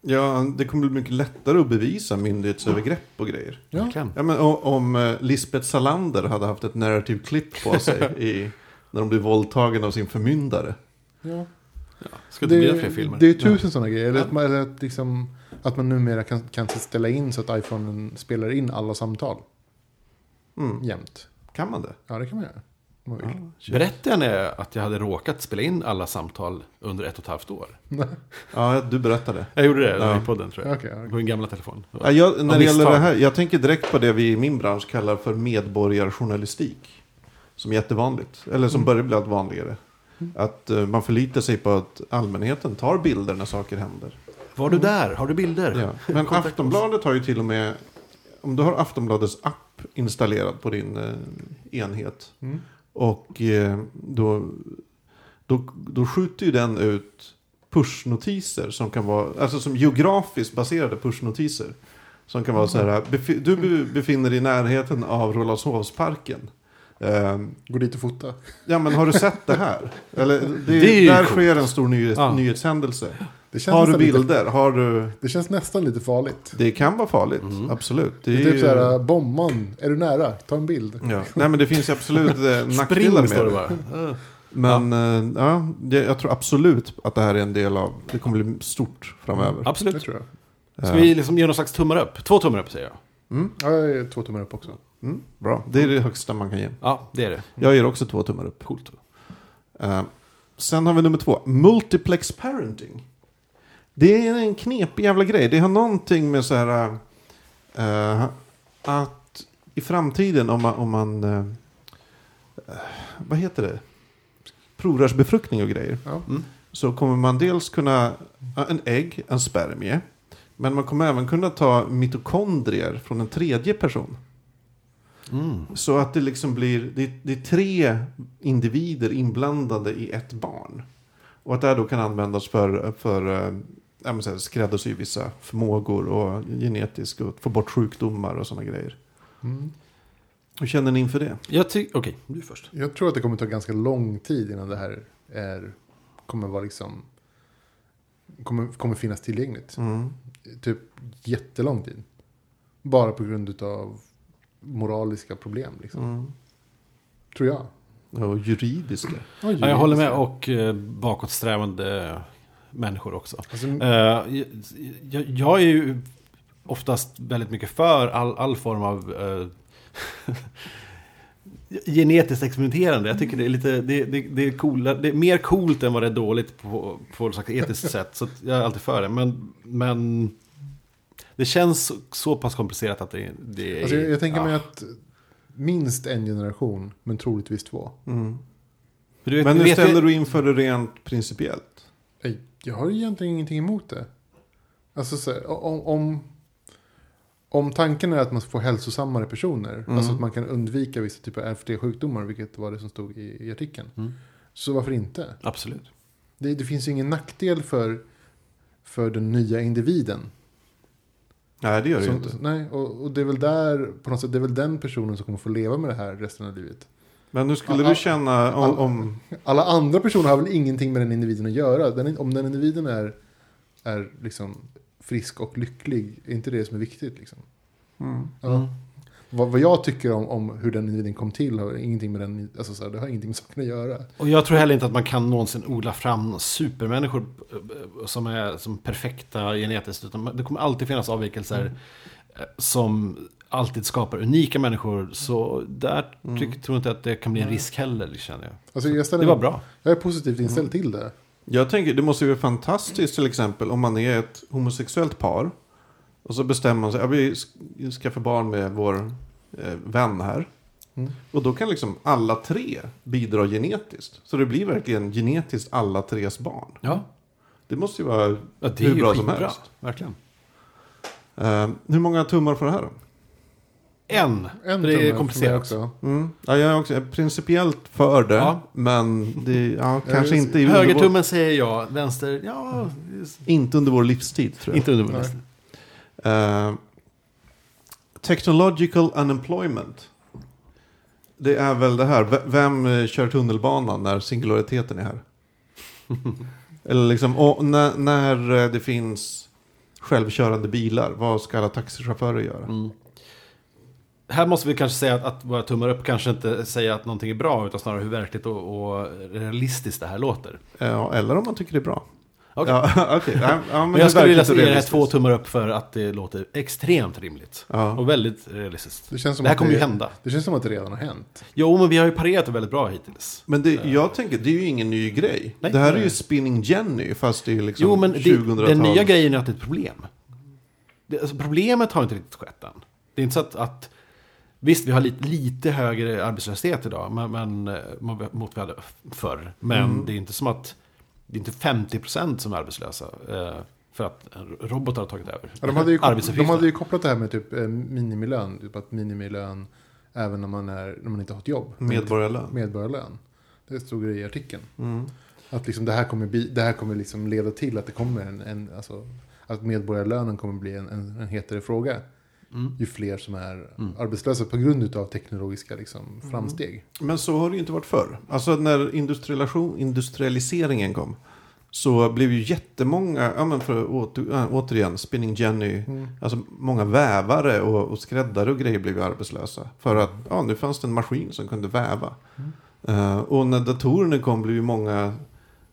Ja, det kommer bli mycket lättare att bevisa myndighetsövergrepp och grejer. Ja. Ja, men o- om eh, Lisbeth Salander hade haft ett narrative clip på sig i, när de blir våldtagen av sin förmyndare. Ja. Ja. Ska bli Det, fler filmer? det är tusen sådana grejer. Eller, Ja. att man, eller att, liksom, att man numera kan, kan ställa in så att iPhonen spelar in alla samtal Mm. jämt. Kan man det? Ja, det kan man göra. Man vill. Ja. Berättade jag när att jag hade råkat spela in alla samtal under ett och ett halvt år? ja, du berättade. Jag gjorde det Ja. i podden tror jag. Okej, okej. På min gamla telefon. Ja, jag, när det gäller det här, jag tänker direkt på det vi i min bransch kallar för medborgarjournalistik. Som är jättevanligt, eller som börjar bli allt vanligare. Att eh, man förlitar sig på att allmänheten tar bilder när saker händer. Var du där? Har du bilder? Ja. Men Aftonbladet har ju till och med, om du har Aftonbladets app installerad på din eh, enhet. Mm. Och eh, då, då, då skjuter ju den ut pushnotiser som kan vara, alltså som geografiskt baserade pushnotiser. Som kan vara så här, befi- du be- befinner dig i närheten av Rålambshovsparken. Eh, Gå dit och fota. ja men har du sett det här? Eller, det, Det är ju där coolt. sker en stor nyhet, Ja. nyhetshändelse. Det känns, Har du nästan lite, bilder? Har du... det känns nästan lite farligt. Det kan vara farligt, Mm. absolut. Det Det är är typ ju- så här, bomman, är du nära? Ta en bild. Ja. Nej men det finns ju absolut eh, nackdelar med det det. bara. Eh. Men ja. ja, det, jag tror absolut att det här är en del av, det kommer bli stort framöver. Det Absolut. tror jag. Eh, Ska vi liksom göra någon slags tummar upp? Två tummar upp säger jag. Mm, Ja, jag är två tummar upp också. mm, bra, det är det högsta man kan ge. Ja, det är det. Jag ger också två tummar upp. Coolt. Eh, sen har vi nummer två, multiplex parenting. Det är en knepig jävla grej. Det har någonting med så här eh, att i framtiden om man, om man eh, vad heter det? Provrörsbefruktning och grejer. Ja. Mm. Så kommer man dels kunna, ja, en ägg, en spermie. Men man kommer även kunna ta mitokondrier från en tredje person. Mm. Så att det liksom blir, det, det är tre individer inblandade i ett barn. Och att det här då kan användas för, för eh, ja, men så här, skräddarsy vissa förmågor och genetiskt och få bort sjukdomar och sådana grejer. Mm. Hur känner ni inför det? Jag. Okej, du först. Jag tror att det kommer ta ganska lång tid innan det här är, kommer vara liksom, kommer, kommer finnas tillgängligt. Mm. Typ jättelång tid. Bara på grund av moraliska problem, liksom. Mm. Tror jag. Och juridiska. Ja, jag håller med. Och eh, bakåtsträvande människor också. Alltså, Eh, jag, jag, är ju oftast väldigt mycket för all, all form av eh, genetiskt experimenterande. Jag tycker det är lite, det, det, det, är coola, det är mer coolt än vad det är dåligt på, på slags etiskt sätt. Så jag är alltid för det. Men, men det känns så, så pass komplicerat att det, det är... alltså, jag, jag tänker ja. mig att minst en generation, men troligtvis två. Mm. Vet- Men du hur ställer du inför det rent principiellt? Jag har egentligen ingenting emot det. Alltså så, här, om, om, om tanken är att man ska få hälsosammare personer, Mm. alltså att man kan undvika vissa typer av ärftliga sjukdomar, vilket var det som stod i, i artikeln. Mm. Så varför inte? Absolut. Det, det finns ju ingen nackdel för, för den nya individen. Nej, det gör det ju inte. Nej, och, och det är väl där, på något sätt, det är väl den personen som kommer få leva med det här resten av livet. Men hur skulle Alla- du känna om... alla- om Alla andra personer har väl ingenting med den individen att göra. Den, om den individen är, är liksom frisk och lycklig, är inte det som är viktigt. Liksom. mm. Ja. Mm. Vad, vad jag tycker om, om hur den individen kom till har ingenting med den, alltså så här, det har ingenting med saken att göra. Och jag tror heller inte att man kan någonsin odla fram supermänniskor eh, som är som perfekta genetiskt. Utan det kommer alltid finnas avvikelser eh, som alltid skapar unika människor. Så där Mm. tyck, tror jag inte att det kan bli en risk heller, känner jag. Alltså jag, ställer, Det var bra. jag är positivt inställd till det. Jag tänker, det måste ju vara fantastiskt till exempel om man är ett homosexuellt par. Och så bestämmer man sig, ja, vi sk- skaffar barn med vår eh, vän här. Mm. Och då kan liksom alla tre bidra genetiskt. Så det blir verkligen genetiskt alla tres barn. Ja, Det måste ju vara ja hur bra som helst. Verkligen. Eh, hur många tummar får det här då? En. En för det är komplicerat. också. Mm. Ja, jag är också principiellt för det. Ja. Men det, ja, kanske jag- inte, under vår, Högertummen säger jag, vänster, ja, inte under vår livstid tror jag. inte under vår lista. Eh, technological unemployment. Det är väl det här. V- Vem eh, kör tunnelbanan när singulariteten är här? Eller liksom, och när, när eh, det finns självkörande bilar, vad ska alla taxichaufförer göra? Mm. Här måste vi kanske säga att, att våra tummar upp kanske inte säger att någonting är bra, utan snarare hur verkligt och, och realistiskt det här låter. Ja, eller om man tycker det är bra. Okej. Ja, okej. Ja, men Men jag skulle vilja ge det här två tummar upp för att det låter extremt rimligt. Ja. Och väldigt realistiskt. Det, känns som Det här kommer ju hända. Det känns som att det redan har hänt. Jo, men vi har ju parerat det väldigt bra hittills. Men det, jag tänker, det är ju ingen ny grej. Nej. det här är ju. Spinning Jenny, fast det är liksom Jo, men det, 2000-tal. den nya grejen är att det är ett problem. Det, alltså, problemet har inte riktigt skett än. Det är inte så att, att visst, vi har lite, lite högre arbetslöshet idag men, men, eh, mot vad vi hade förr. Men Mm. det är inte som att det är inte 50% som är arbetslösa. Eh, För att robotar har tagit över Ja, de, hade ju, de arbetsuppgifterna. hade ju kopplat det här med typ eh, minimilön. Typ att minimilön även när man, är, när man inte har ett jobb. Medborgarlön. Medborgarlön. Det stod det i artikeln. Mm. Att liksom det här kommer, bli, det här kommer liksom leda till att det kommer en, en alltså, att medborgarlönen kommer bli en, en, en hetare fråga. Mm. Ju fler som är Mm. arbetslösa på grund av teknologiska liksom, framsteg. Men så har det ju inte varit förr. Alltså när industrialisation, industrialiseringen kom. Så blev ju jättemånga, ja men för åter, äh, återigen, Spinning Jenny. Mm. Alltså många vävare och, och skräddare och grejer blev ju arbetslösa. För att ja, nu fanns det en maskin som kunde väva. Mm. Eh, och när datorerna kom blev ju många,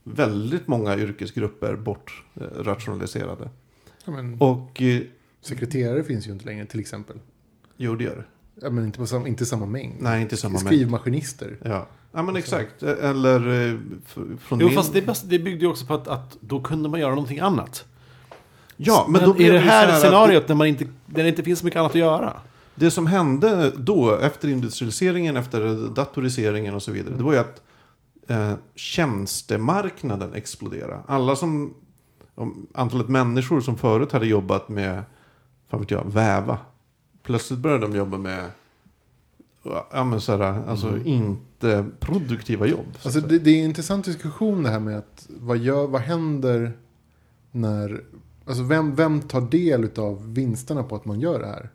väldigt många yrkesgrupper bortrationaliserade. Ja, men, Och eh, sekreterare finns ju inte längre till exempel. jo, det gör det. Ja, men inte, på sam, inte samma mängd. Nej, inte samma mängd. Skrivmaskinister. Ja. ja, men exakt. Eller eh, från Jo, min... fast det, det byggde ju också på att, att då kunde man göra någonting annat. Ja, men, Men, då i det här att scenariot när, man inte, när det inte finns så mycket annat att göra. Det som hände då, efter industrialiseringen, efter datoriseringen och så vidare, det var ju att eh, tjänstemarknaden exploderade. Alla som, om, antalet människor som förut hade jobbat med, vad vet jag, väva. Plötsligt började de jobba med, ja men sådär, alltså inte produktiva jobb. så Alltså, det, det är en intressant diskussion det här med att vad, gör, vad händer när... Alltså vem, vem tar del av vinsterna på att man gör det här?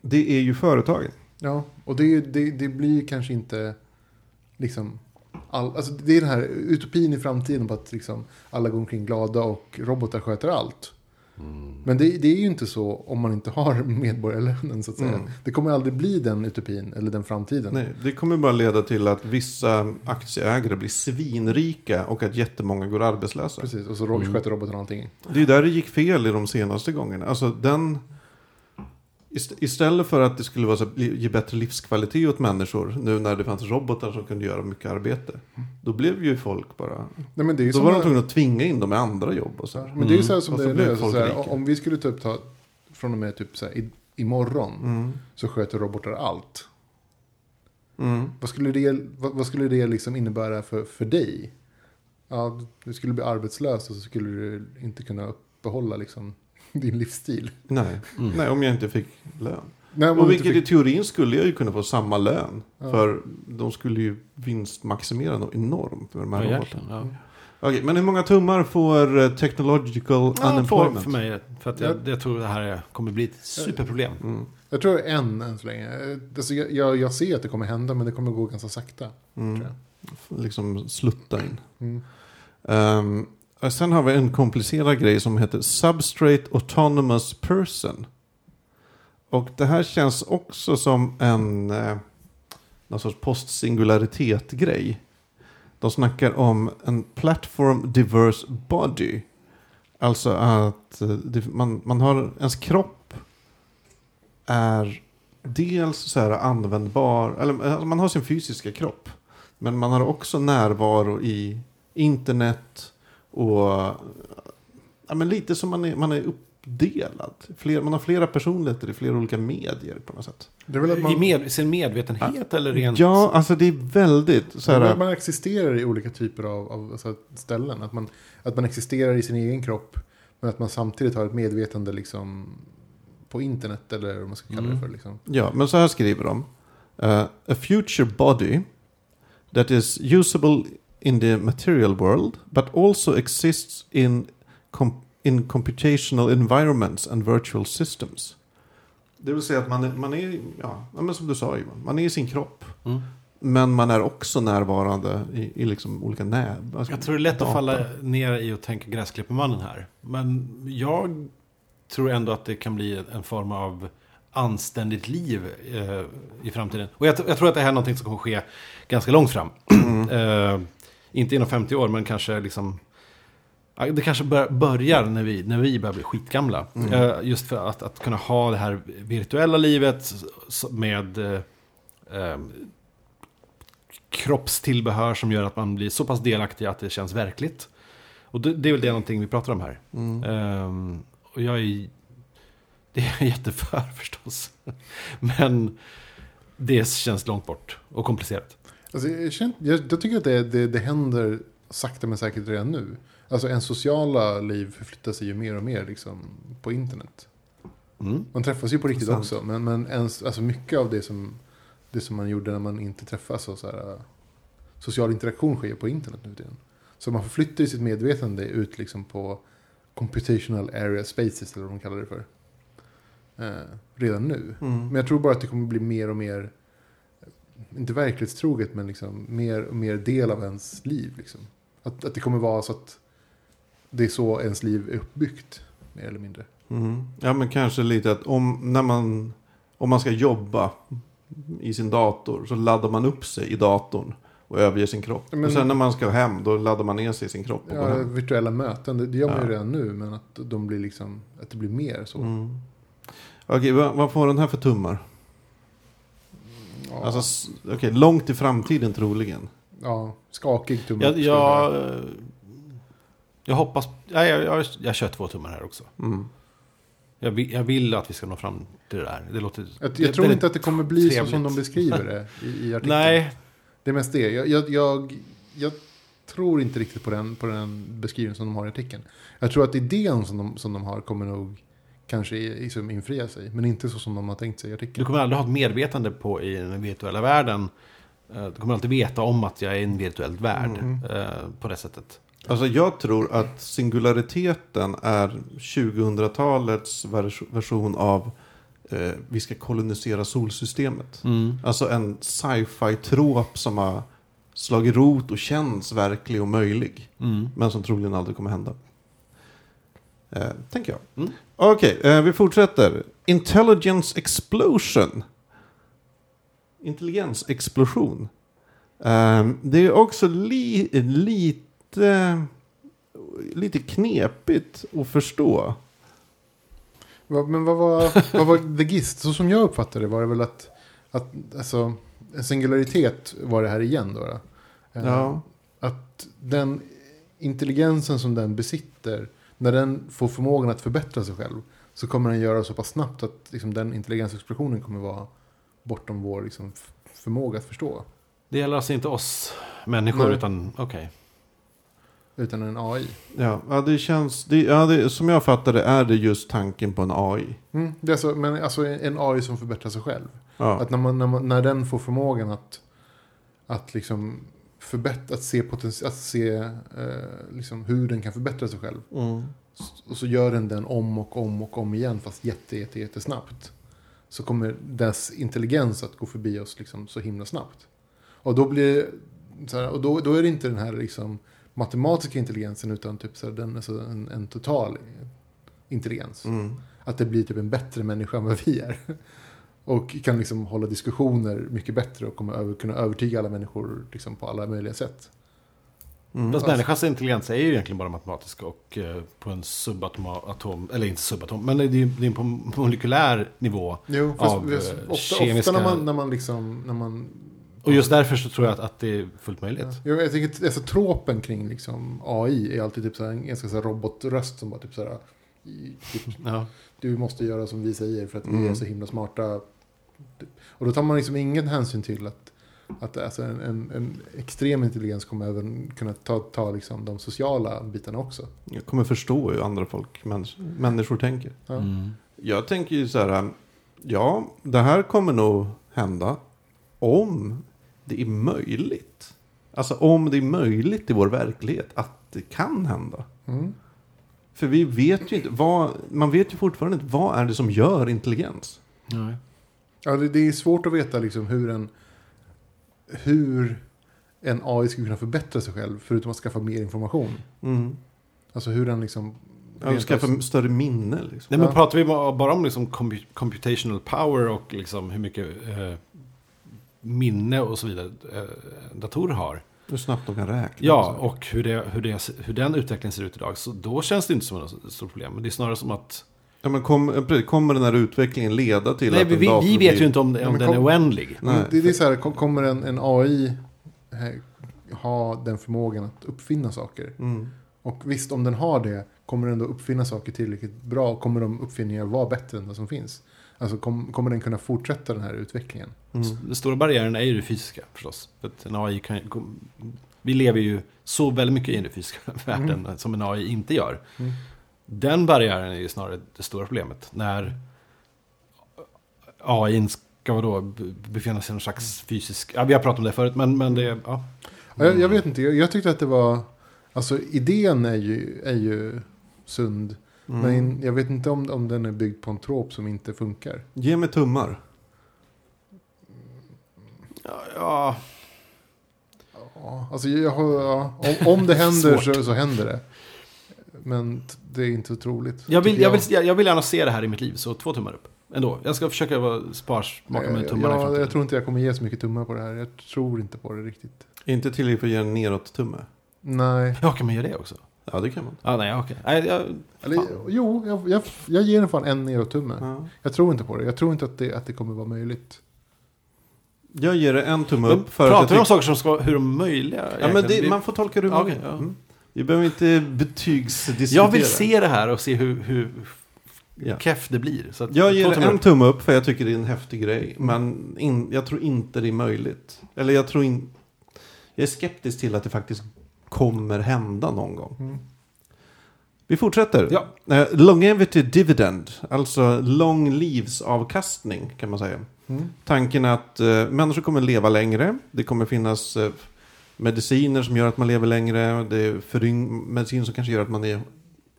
det är ju företagen. Ja, och det, det, det blir ju kanske inte liksom... All, alltså det är den här utopin i framtiden på att liksom alla går omkring glada och robotar sköter allt. Men det, det är ju inte så om man inte har medborgarlönen så att säga. Mm. Det kommer aldrig bli den utopin eller den framtiden. Nej, det kommer bara leda till att vissa aktieägare blir svinrika och att jättemånga går arbetslösa. Precis, och så Mm. sköter roboten allting. Det är där det gick fel i de senaste gångerna. Alltså den... ist- Istället för att det skulle vara så, ge bättre livskvalitet åt människor nu när det fanns robotar som kunde göra mycket arbete. Då blev ju folk bara... Nej, men det är Då var de tvungna att tvinga in dem i andra jobb och så. Här. men det är ju så här som Och det är nu. Så här, om vi skulle typ ta från och med typ så här, i, imorgon Mm. så sköter robotar allt. Mm. Vad skulle det, vad, vad skulle det liksom innebära för, för dig? Ja, du skulle bli arbetslös och så skulle du inte kunna uppehålla liksom din livsstil. Nej. Mm. Nej, om jag inte fick lön. Nej, Och vilket i fick- teorin skulle jag ju kunna få samma lön. Ja. För de skulle ju vinstmaximera något enormt med de här Ja, robotarna. ja. Okej, men hur många tummar får eh, technological Ja, två unemployment? för mig. För att jag, jag tror det här är- kommer bli ett superproblem. Mm. Jag tror en än så länge. Alltså, jag, jag, jag ser att det kommer hända men det kommer gå ganska sakta. Mm. Tror Liksom slutta in. Mm. Ehm, och sen har vi en komplicerad grej som heter Substrate Autonomous Person. Och det här känns också som en eh, någon sorts postsingularitet-grej. De snackar om en platform diverse body. Alltså att eh, man, man har, ens kropp är dels så här användbar, eller eh, alltså man har sin fysiska kropp. Men man har också närvaro i internet och ja, men lite som man är, man är uppdelad. Fler, man har flera personligheter i flera olika medier på något sätt. Det är väl att man, I med, sin medvetenhet eller rent... Ja, alltså det är väldigt så det här. att man existerar i olika typer av, av så här, ställen. Att man, att man existerar i sin egen kropp men att man samtidigt har ett medvetande liksom, på internet eller vad man ska kalla det Mm. för. Liksom. Ja, men så här skriver de. Uh, a future body that is usable in the material world but also exists in, com- in computational environments and virtual systems. Det vill säga att man är, man är ja, men som du sa Ivan, man är i sin kropp. Mm. Men man är också närvarande i, i liksom olika näb. alltså Jag tror det är lätt att data. falla ner i att tänka gräsklippermannen här. Men jag tror ändå att det kan bli en form av anständigt liv eh, i framtiden. Och jag, jag tror att det här är någonting som kommer ske ganska långt fram. eh, inte inom 50 år, men kanske liksom... Det kanske bör, börjar när vi, när vi börjar bli skitgamla. Mm. Eh, just för att, att kunna ha det här virtuella livet med eh, eh, kroppstillbehör som gör att man blir så pass delaktig att det känns verkligt. Och det, det är väl det någonting vi pratar om här. Mm. Ehm, och jag är... Det är jag jätteför förstås. Men det känns långt bort och komplicerat. Alltså, jag, känner, jag, jag tycker att det, det, det händer sakta men säkert redan nu. Alltså en sociala liv förflyttar sig ju mer och mer liksom, på internet. Mm. Man träffas ju på riktigt också. Men, men ens, alltså mycket av det som, det som man gjorde när man inte träffas och så här, äh, social interaktion sker på internet nu tiden. Så man förflyttar ju sitt medvetande ut liksom på computational area spaces eller vad de kallar det för. Eh, redan nu. Mm. Men jag tror bara att det kommer bli mer och mer, inte verklighetstroget, men liksom mer och mer del av ens liv. Liksom. Att, att det kommer vara så att det är så ens liv är uppbyggt, mer eller mindre. Mm. Ja men kanske lite att om, när man, om man ska jobba i sin dator så laddar man upp sig i datorn och överger sin kropp. Men- och sen när man ska hem då laddar man ner sig i sin kropp och går Ja, hem. virtuella möten, det, det gör man ju Ja. redan nu, men att, de blir liksom, att det blir mer så. Mm. Okej, vad, vad får den här för tummar? Ja, Alltså, s- okej, långt i framtiden troligen. ja, skakig tumme Jag, jag eh, jag hoppas... Ja, jag, jag, jag kör två tummar här också. Mm. Jag vill, jag vill att vi ska nå fram till det där. Det låter... Jag, det jag tror väldigt inte att det kommer bli så som de beskriver det i, i artikeln. Nej, Det är mest det. Jag, jag, jag, jag tror inte riktigt på den, på den beskrivningen som de har i artikeln. Jag tror att idén som de, som de har kommer nog kanske liksom infria sig. Men inte så som de har tänkt sig i du artikeln. kommer aldrig ha ett medvetande på i den virtuella världen. Eh, Du kommer alltid veta om att jag är i en virtuell värld Mm. eh, på det sättet. Alltså jag tror att singulariteten är 2000-talets vers- version av eh, vi ska kolonisera solsystemet. Alltså en sci-fi-trop som har slagit rot och känns verklig och möjlig. Mm. Men som troligen aldrig kommer hända. Eh, tänker jag. Mm. Okej, eh, vi fortsätter. Intelligence explosion. Intelligensexplosion. Eh, det är också li lite, lite knepigt att förstå. Men vad var, vad var the gist? Så som jag uppfattade det var det väl att, att alltså, en singularitet var det här igen då. då. Eh, Ja. Att den intelligensen som den besitter, när den får förmågan att förbättra sig själv, så kommer den göra så pass snabbt att liksom, den intelligensexplosionen kommer vara bortom vår liksom, förmåga att förstå. Det gäller alltså inte oss människor, Nej. utan okej. Utan en AI. Ja, ja det känns... Det, ja, det, som jag fattar det är det just tanken på en AI. Mm, det är alltså, men alltså en AI som förbättrar sig själv. Ja. Att när, man, när, man, när den får förmågan att, att, liksom förbättra, att se, potenti- att se eh, liksom hur den kan förbättra sig själv. Mm. Och så gör den den om och om och om igen fast jätte, jätte, jättesnabbt. Så kommer dess intelligens att gå förbi oss liksom så himla snabbt. Och då blir här, och då, då är det inte den här liksom matematiska intelligensen utan typ så här, den, alltså en, en total intelligens. Mm. Att det blir typ en bättre människa än vad vi är. Och kan liksom hålla diskussioner mycket bättre och kommer över, kunna övertyga alla människor liksom på alla möjliga sätt. Mm. Fast människans intelligens är ju egentligen bara matematisk och eh, på en subatom, eller inte subatom, men det är, det är på molekylär nivå. Jo, fast, Av, fast eh, ofta, kemiska- ofta när man, när man liksom, när man... Och just därför så tror jag att, att det är fullt möjligt. Ja. Jo, Jag tänker, alltså, tropen kring liksom, AI är alltid typ så här, en ganska så här robotröst som bara typ så här, i- typ, Ja. du måste göra som vi säger för att vi Mm. är så himla smarta. Och då tar man liksom ingen hänsyn till att, att alltså en, en, en extrem intelligens kommer även kunna ta, ta liksom de sociala bitarna också. Jag kommer förstå hur andra folk, mäns- människor tänker. Ja. Mm. Jag tänker ju så här, ja, det här kommer nog hända om det är möjligt. Alltså om det är möjligt i vår verklighet att det kan hända. Mm. För vi vet ju inte, vad, man vet ju fortfarande inte vad är det som gör intelligens. Nej. Ja, det, det är svårt att veta liksom hur en, hur en AI skulle kunna förbättra sig själv förutom att skaffa mer information. Mm. Alltså hur den liksom... Ja, skaffa större minne liksom. Nej, men Ja. pratar vi bara om liksom compu- computational power och liksom hur mycket eh, minne och så vidare eh, datorer har. Hur snabbt de kan räkna. Ja, och och hur, det, hur, det, hur den utvecklingen ser ut idag. Så då känns det inte som ett stort problem. Men det är snarare som att... ja, men kom, kommer den här utvecklingen leda till Nej, att vi, en vi, dator vi vet blir- ju inte om, Ja, om men den är kom- oändlig. Nej, det, det är så här, kom- kommer en, en AI eh, ha den förmågan att uppfinna saker? Mm. Och visst, om den har det, kommer den då uppfinna saker tillräckligt bra? Kommer de uppfinningar vara bättre än det som finns? Alltså kom, kommer den kunna fortsätta den här utvecklingen? Mm. Den stora barriären är ju det fysiska förstås. För att en AI kan, vi lever ju så väldigt mycket i den fysiska världen som en AI inte gör. Mm. Den barriären är ju snarare det stora problemet. När AI ska då be- befinna sig i någon slags fysisk... Ja, vi har pratat om det förut, men, men det... Ja. Ja, Jag, jag vet inte, jag, jag tyckte att det var... Alltså idén är ju, är ju sund. Mm. Men jag vet inte om, om den är byggd på en trop som inte funkar. Ge mig tummar. Ja, ja, Ja, alltså jag ja, om, om det händer så, så händer det. Men det är inte så troligt. jag, vill, tycker jag, vill, jag, jag vill gärna se det här i mitt liv, så två tummar upp. Ändå. Jag ska försöka vara sparsmakad med tummarna i ja, jag tror inte jag kommer ge så mycket tummar på det här. Jag tror inte på det riktigt. Inte tillräckligt för att ge en neråt-tumme. Nej. Ja, kan man göra det också? Ja, det kan man. Ja, nej, okej. Nej, jag, Eller, jo, jag, jag, jag ger den fan en neråt-tumme. Ja. Jag tror inte på det. Jag tror inte att det, att det kommer vara möjligt. Jag ger det en tumme Men upp för pratar vi jag om saker som ska, hur de möjliga? Ja, men det, man får tolka det hur Ja, man vill. Vi behöver inte betygsdiskutera. Jag vill se det här och se hur, hur Ja. keff det blir. Så att, Jag ger en tumme upp för jag tycker det är en häftig grej. Men in, jag tror inte det är möjligt. Eller jag tror inte... Jag är skeptisk till att det faktiskt kommer hända någon gång. Mm. Vi fortsätter. Ja. Eh, longevity dividend, alltså långlivsavkastning kan man säga. Mm. Tanken att eh, människor kommer leva längre. Det kommer finnas eh, mediciner som gör att man lever längre. Det är föryng- mediciner som kanske gör att man är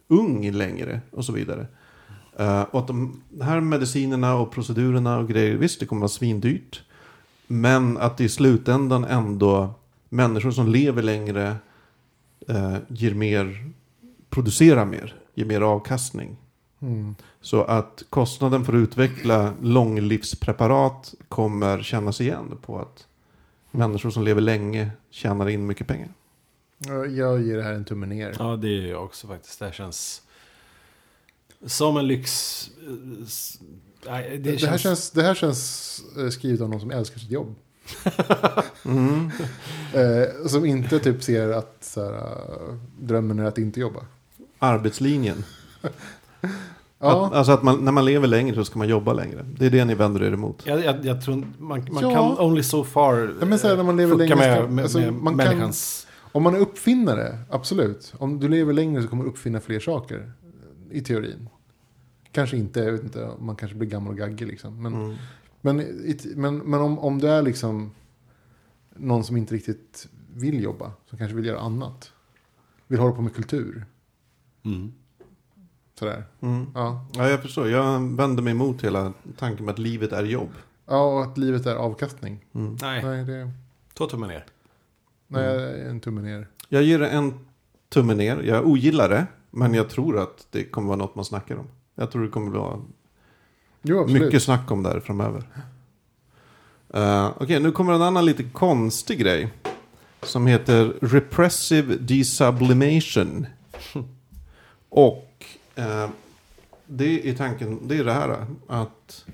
ung längre och så vidare. Eh, och att de här medicinerna och procedurerna och grejer, visst det kommer vara svindyrt. Men att i slutändan ändå människor som lever längre eh, ger mer, producerar mer, ger mer avkastning. Mm. Så att kostnaden för att utveckla långlivspreparat kommer kännas igen på att människor som lever länge tjänar in mycket pengar. Ja, Jag ger det här en tumme ner. Ja, det är jag också faktiskt. Det här känns som en lyx. Nej, det, Det, här känns, det här känns eh, skrivet av någon som älskar sitt jobb. Mm. Eh, som inte typ ser att så här, eh, drömmen är att inte jobba. Arbetslinjen. Ja, Att, alltså att man, när man lever längre så ska man jobba längre. Det är det ni vänder er emot. Jag, jag, jag tror man, man Ja. kan only so far Ja, men så här, när man lever fucka längre med, med, alltså, med man kan- människans... om man är uppfinnare, absolut. Om du lever längre så kommer du uppfinna fler saker. I teorin. Kanske inte, jag vet inte, man kanske blir gammal och gaggig liksom. Men, Mm. men, i- men, men om, om det är liksom någon som inte riktigt vill jobba, som kanske vill göra annat. Vill hålla på med kultur. Mm. Sådär. Mm. Ja. Ja, jag förstår. Jag vänder mig emot hela tanken med att livet är jobb. ja, och att livet är avkastning. Mm. Nej, Nej, det två tummar ner. nej, en tumme ner. Jag ger en tumme ner. Jag ogillar det. Men jag tror att det kommer vara något man snackar om. Jag tror det kommer vara Jo, mycket snack om det här framöver. Uh, Okej, nu kommer en annan lite konstig grej. Som heter Repressive Desublimation. Och eh, det är tanken, det är det här att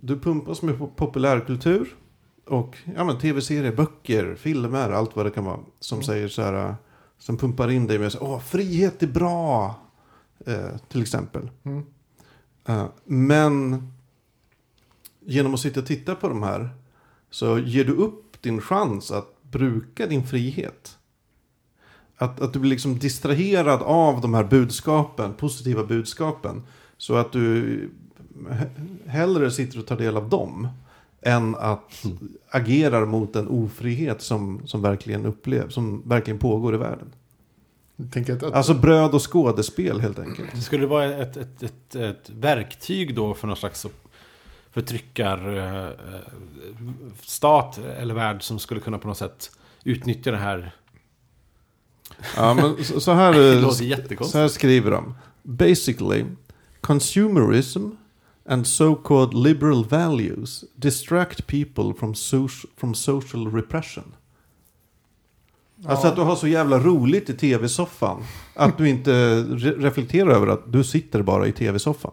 du pumpas med pop- populärkultur och ja, men tv-serier, böcker, filmer, allt vad det kan vara. Som Mm. säger så här, som pumpar in dig med så, åh, frihet är bra, eh, till exempel. Mm. Eh, men genom att sitta och titta på de här så ger du upp din chans att bruka din frihet. Att, att du blir liksom distraherad av de här budskapen, positiva budskapen. Så att du he- hellre sitter och tar del av dem än att agerar mot en ofrihet som, som verkligen upplevs, som verkligen pågår i världen. Att, att, Alltså bröd och skådespel helt enkelt. Det skulle vara ett, ett, ett, ett verktyg då för någon slags förtryckar eh, stat eller värld som skulle kunna på något sätt utnyttja det här. Ja, men så, så här... Så här skriver de. Basically, consumerism and so-called liberal values distract people from, soc- from social repression. Alltså Ja. att du har så jävla roligt i tv-soffan. Att du inte re- reflekterar över att du sitter bara i tv-soffan.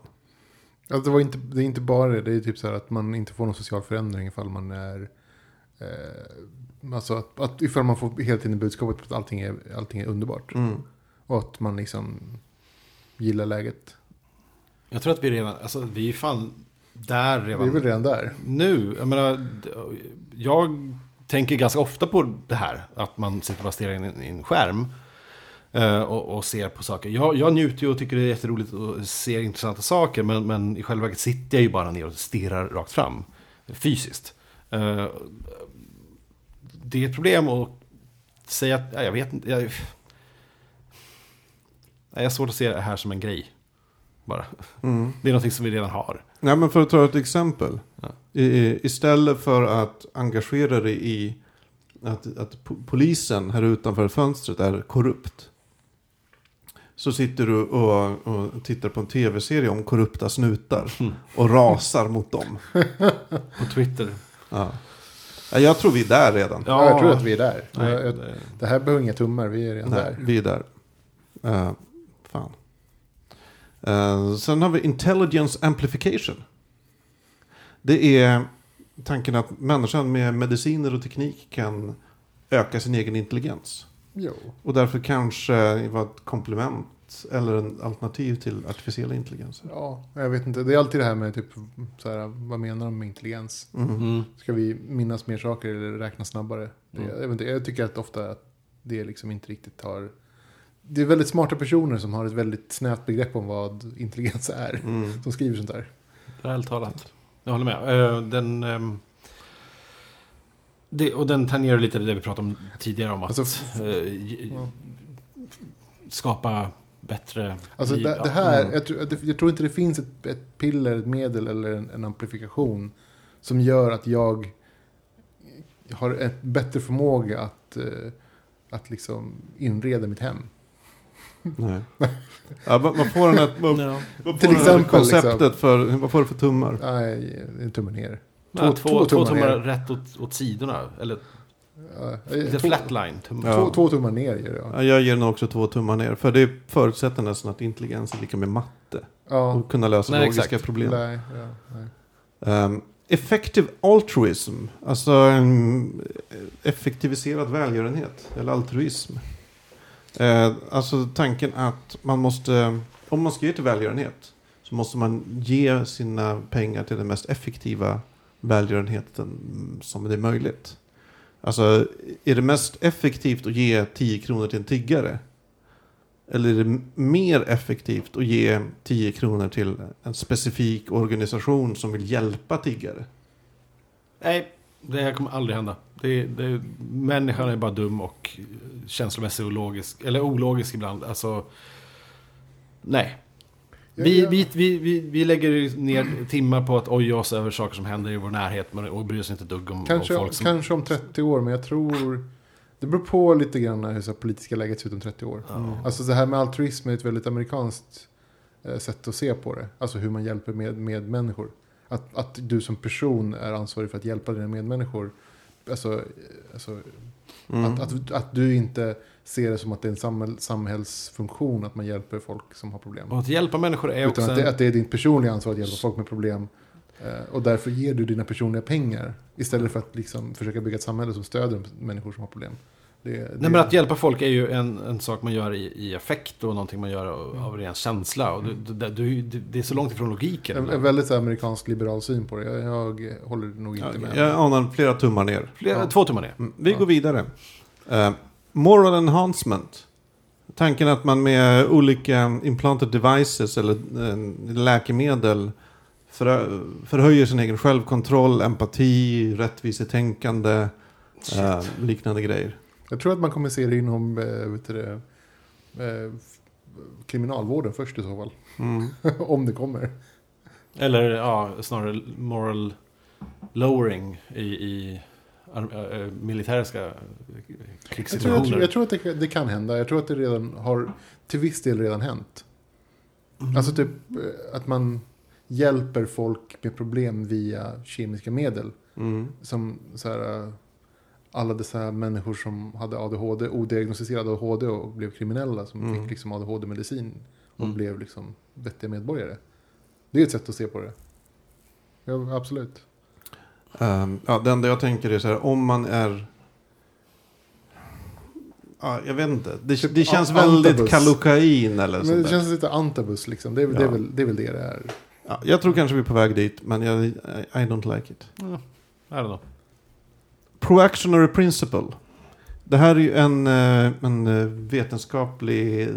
Alltså, det, var inte, det är inte bara det, det är typ så här att man inte får någon social förändring ifall man är... Eh, alltså att, att ifall man får hela tiden budskapet att allting är, allting är underbart. Mm. Och att man liksom gillar läget. Jag tror att vi redan, alltså vi är fan där Vi redan. är väl redan där. Nu, jag menar, jag tänker ganska ofta på det här. Att man sitter och stirrar in i en skärm. eh, Och, och ser på saker. Jag, jag njuter ju och tycker det är jätteroligt och ser intressanta saker. Men, men i själva verket sitter jag ju bara ner och stirrar rakt fram. Fysiskt. Det är ett problem att säga att, ja, jag vet inte. Jag, jag har svårt att se det här som en grej. Bara. Mm. Det är någonting som vi redan har. Nej, men för att ta ett exempel. Ja. I, istället för att engagera dig i att, att po- polisen här utanför fönstret är korrupt. Så sitter du och, och tittar på en tv-serie om korrupta snutar. Och rasar mot dem. På Twitter. Ja. Ja, jag tror vi är där redan. Ja, jag tror att vi är där. Nej, jag, jag, det- det här behöver inga tummar, vi är redan Nej, där. vi är där. Eh, fan. Eh, sen har vi intelligence amplification. Det är tanken att människan med mediciner och teknik kan öka sin egen intelligens. Jo. Och därför kanske vara ett komplement eller en alternativ till artificiella intelligenser. Ja, jag vet inte. Det är alltid det här med typ, så här, vad menar de med intelligens? Mm. Mm. Ska vi minnas mer saker eller räkna snabbare? Det, Mm. jag, vet inte, jag tycker att ofta att det liksom inte riktigt har... Det är väldigt smarta personer som har ett väldigt snävt begrepp om vad intelligens är. Mm. Som skriver sånt där. Väl talat. Jag håller med. Eh, Den, ehm, det, och den tangerar lite det vi pratade om tidigare om att Alltså, eh, ja. skapa bättre... Alltså liv. det, det här, Mm. jag, tror, jag tror inte det finns ett, ett piller, ett medel eller en, en amplifikation som gör att jag har ett bättre förmåga att, eh, att liksom inreda mitt hem. Nej. Ja, vad, vad får den Ja. vad Till får exempel, konceptet liksom. för, vad får det för tummar? Nej, en tumme ner. Två, två, två, tummar tummar ner. rätt åt, åt sidorna. Eller the två, flatline. Tum. Ja. två, två tummar ner gör jag. Ja, jag ger den också två tummar ner. För det förutsätter nästan att intelligens är lika med matte. Ja, Och kunna lösa Nej, logiska exakt. problem. nej, ja, nej. Um, effective altruism. Alltså en effektiviserad välgörenhet. Eller altruism. Eh, alltså tanken att man måste, om man ska ge till välgörenhet. Så måste man ge sina pengar till den mest effektiva välgörenheten som det är möjligt. Alltså är det mest effektivt att ge 10 kronor till en tiggare? Eller är det mer effektivt att ge 10 kronor till en specifik organisation som vill hjälpa tiggare? Nej, det här kommer aldrig hända. Det, det, människan är bara dum och känslomässig och. Eller ologisk ibland. Alltså, nej. Vi, vi, vi, vi, lägger ner timmar på att oja oss över saker som händer i vår närhet men, och bryr oss inte ett dugg om, Kanske, om folk som... kanske om 30 år, men jag tror... Det beror på lite grann hur så här politiska läget ser ut om 30 år. Ja. Alltså det här med altruism är ett väldigt amerikanskt eh, sätt att se på det. Alltså hur man hjälper med, med människor. Att, att du som person är ansvarig för att hjälpa dina medmänniskor. Alltså, eh, alltså Mm. att, att, att du inte ser det som att det är en samhäll, samhällsfunktion att man hjälper folk som har problem. Och att hjälpa människor är också Utan att det, en... att det är ditt personliga ansvar att hjälpa folk med problem. Eh, och därför ger du dina personliga pengar. Istället för att liksom försöka bygga ett samhälle som stöder människor som har problem. Det, det, Nej, men att hjälpa folk är ju en, en sak man gör i, i affekt och någonting man gör av, av ren känsla. Och det, det, det, det, det är så långt ifrån logiken. en, en väldigt amerikansk liberal syn på det. Jag, jag håller nog inte med. jag anar flera tummar ner. Flera, Ja. Två tummar ner. Mm, Vi Ja. går vidare. Eh, moral enhancement. Tanken att man med olika implanted devices eller eh, läkemedel för, förhöjer sin egen självkontroll, empati, rättvisetänkande, eh, liknande grejer. Jag tror att man kommer se det inom eh, vet du det, eh, kriminalvården först i så fall. Mm. Om det kommer. Eller ja, snarare moral lowering i, i äh, militäriska Jag tror, jag krigssituationer. tror, jag tror att det, det kan hända. Jag tror att det redan har till viss del redan hänt. Mm. Alltså typ eh, att man hjälper folk med problem via kemiska medel. Mm. Som så här, eh, alla dessa människor som hade ADHD, odiagnostiserad ADHD och blev kriminella som Mm. fick liksom ADHD-medicin och Mm. blev liksom vettiga medborgare. Det är ett sätt att se på det. Ja, absolut. Um, ja, det enda jag tänker är så här, om man är... Ja, jag vet inte. Det, Typ det känns a- väldigt antabus. kallokain eller Men sånt det där. känns lite antabus liksom. Det är, det, är Ja. väl, det är väl det det är. Ja, jag tror kanske vi är på väg dit, men jag, I, I don't like it. I don't know. Proactionary principle. Det här är ju en, eh, en eh, vetenskaplig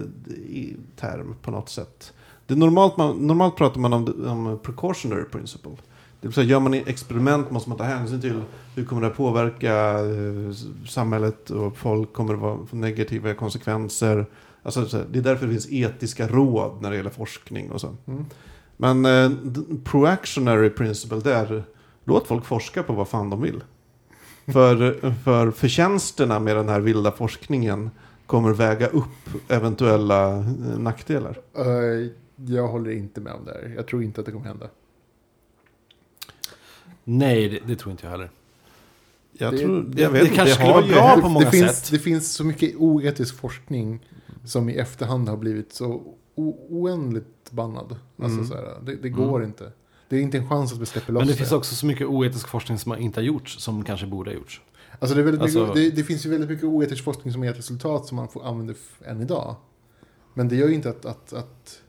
i- term på något sätt. Det normalt, man, normalt pratar man om, om precautionary principle. Det vill säga, gör man experiment måste man ta hänsyn till hur kommer det att påverka eh, samhället och folk kommer det vara få negativa konsekvenser. Alltså, det är därför det finns etiska råd när det gäller forskning och så. Mm. Men eh, proactionary principle, det är låt folk forska på vad fan de vill. För, för förtjänsterna med den här vilda forskningen kommer väga upp eventuella eh, nackdelar. Eh, jag håller inte med om det här. Jag tror inte att det kommer hända. Nej, det, det tror inte jag heller. Jag Det- tror, det- jag vet det inte, kanske skulle vara bra det, på många det, finns, sätt. det finns så mycket oetisk forskning som i efterhand har blivit så o- oändligt bannad. Alltså, Mm. så här, det, det går inte. Det är inte en chans att vi släpper loss Men det finns också så mycket oetisk forskning som inte har gjorts, som kanske borde ha gjorts. Alltså det, är väldigt mycket, Alltså- det, det finns ju väldigt mycket oetisk forskning som ger ett resultat som man får använda f- än idag. Men det gör ju inte att, att, att,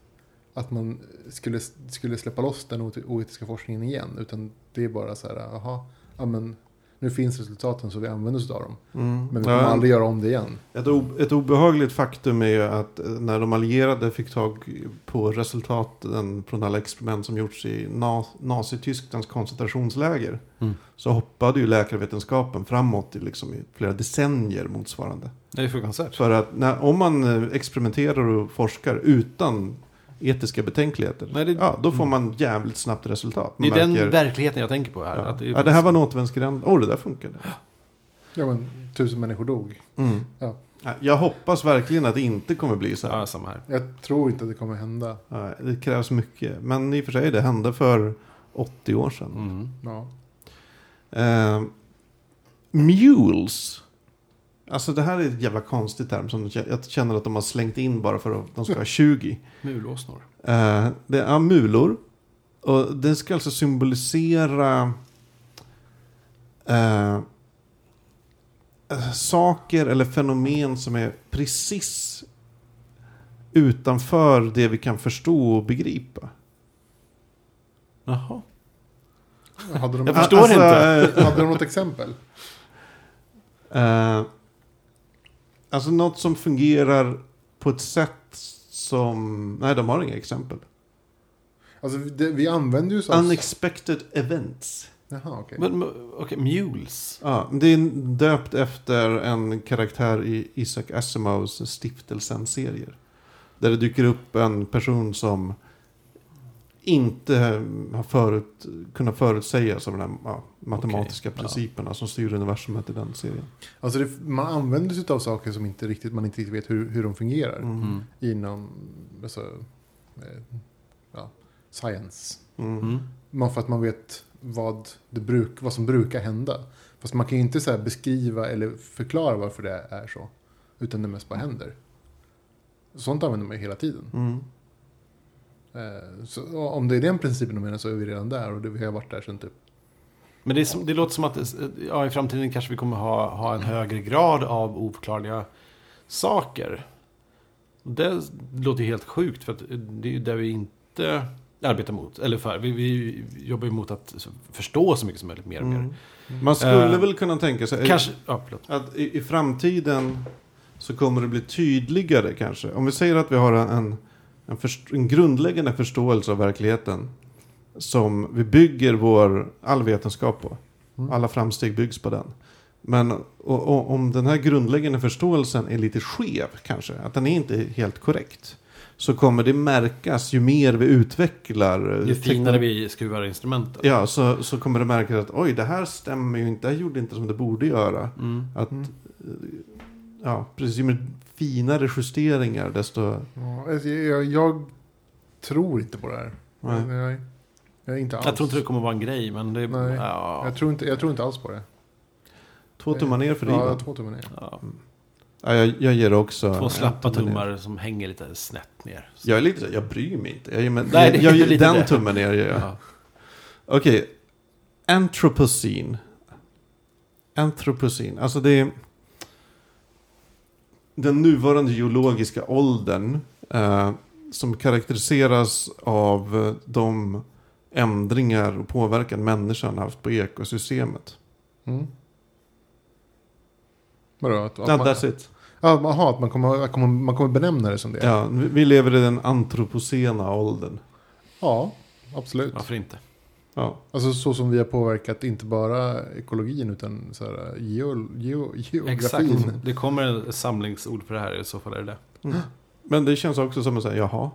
att man skulle, skulle släppa loss den oet- oetiska forskningen igen. Utan det är bara så här, jaha, ja men nu finns resultaten så vi använder oss av dem. Mm. Men vi kommer Ja, aldrig göra om det igen. ett, o, ett obehagligt faktum är ju att eh, när de allierade fick tag på resultaten från alla experiment som gjorts i na, Nazitysklands koncentrationsläger Mm. så hoppade ju läkarvetenskapen framåt i, liksom, i flera decennier motsvarande. Det är fruktansvärt. För att när, om man eh, experimenterar och forskar utan etiska betänkligheter, Nej, det- ja, då får man jävligt snabbt resultat. Det Man är den märker, verkligheten jag tänker på här. ja, Att ja, det här var en återvändsgränd. Åh, oh, det där funkade. Ja men tusen människor dog. Mm. Ja. Ja, Jag hoppas verkligen att det inte kommer bli så här. Ja, samma här. Jag tror inte att det kommer hända. Ja, Det krävs mycket. Men i och för sig, det hände för 80 år sedan. Mm. Ja. Eh, mules. Alltså det här är ett jävla konstigt term som jag känner att de har slängt in bara för att de ska ha 20. Mulåsnor. Eh, det är mulor. Och det ska alltså symbolisera eh, saker eller fenomen som är precis utanför det vi kan förstå och begripa. Jaha. Hade de, Jag förstår inte. eh, hade de något exempel? Eh, alltså något som fungerar på ett sätt som... Nej, de har inga exempel. Alltså det, vi använder ju så. Unexpected events. Jaha, okej. Men, okej, mules. Ja, det är döpt efter en karaktär i Isaac Asimovs Stiftelsen-serier. Där det dyker upp en person som inte har förut, kunnat förutsägas av de här ja, matematiska ja. principerna som styr universumet i den serien. Alltså det, man använder sig av saker som inte riktigt, man inte riktigt vet hur, hur de fungerar. Mm. Mm. Inom alltså, eh, ja, science. Mm. Mm. Man, för att man vet vad, det bruk, vad som brukar hända. Fast man kan ju inte så här beskriva eller förklara varför det är så. Utan det mest bara händer. Sånt använder man ju hela tiden. Mm. Eh, så om det är den principen de menar så är vi redan där. Och det, vi har varit där sedan typ Men det, är som, det låter som att ja, i framtiden kanske vi kommer ha, ha en högre grad av oförklarliga saker. Det låter ju helt sjukt för att det är ju där vi inte arbetar mot. Eller för, vi, vi jobbar ju mot att förstå så mycket som möjligt mer och mer. Mm. Man skulle Eh, väl kunna tänka sig Kanske, ja att i, i framtiden så kommer det bli tydligare kanske. Om vi säger att vi har en, en, en grundläggande förståelse av verkligheten som vi bygger vår all vetenskap på. Mm. Alla framsteg byggs på den. Men och, och, om den här grundläggande förståelsen är lite skev kanske, att den är inte helt korrekt. Så kommer det märkas ju mer vi utvecklar. eh, Ju finare vi skruvar instrumenten. Ja, så, så kommer det märkas att oj, det här stämmer ju inte, det här gjorde inte som det borde göra. Mm. Att, Mm. eh, ja, precis ju med finare justeringar desto... Ja, alltså, jag, jag tror inte på det här. Nej. Jag, jag inte alls. Jag tror inte det kommer vara en grej, men det... Nej. Ja, Jag tror, inte, jag tror inte alls på det. Två tummar ner för Ja, Ivan. två tummar ner. ja. Ja, jag, jag ger också... Två slappa tumme ner. tummar som hänger lite snett ner. Jag är lite så- jag bryr mig inte. Jag, ger- men, Nej, jag, jag, lite den det. tummen ner gör jag. Ja. Okej. Anthropocene. Anthropocene. Alltså det är... den nuvarande geologiska åldern eh, som karaktäriseras av eh, de ändringar och påverkan människan haft på ekosystemet. Mm. Vadå? Att, att Ja, man, that's it. ja, aha, att man, kommer, man kommer benämna det som det? Ja, vi vi lever i den antropocena åldern. ja absolut. Varför inte? Ja. Alltså så som vi har påverkat inte bara ekologin utan så här, geo, geo, Exakt. geografin. Det kommer ett samlingsord för det här, i så fall är det det. Mm. Men det känns också som en sån här, jaha,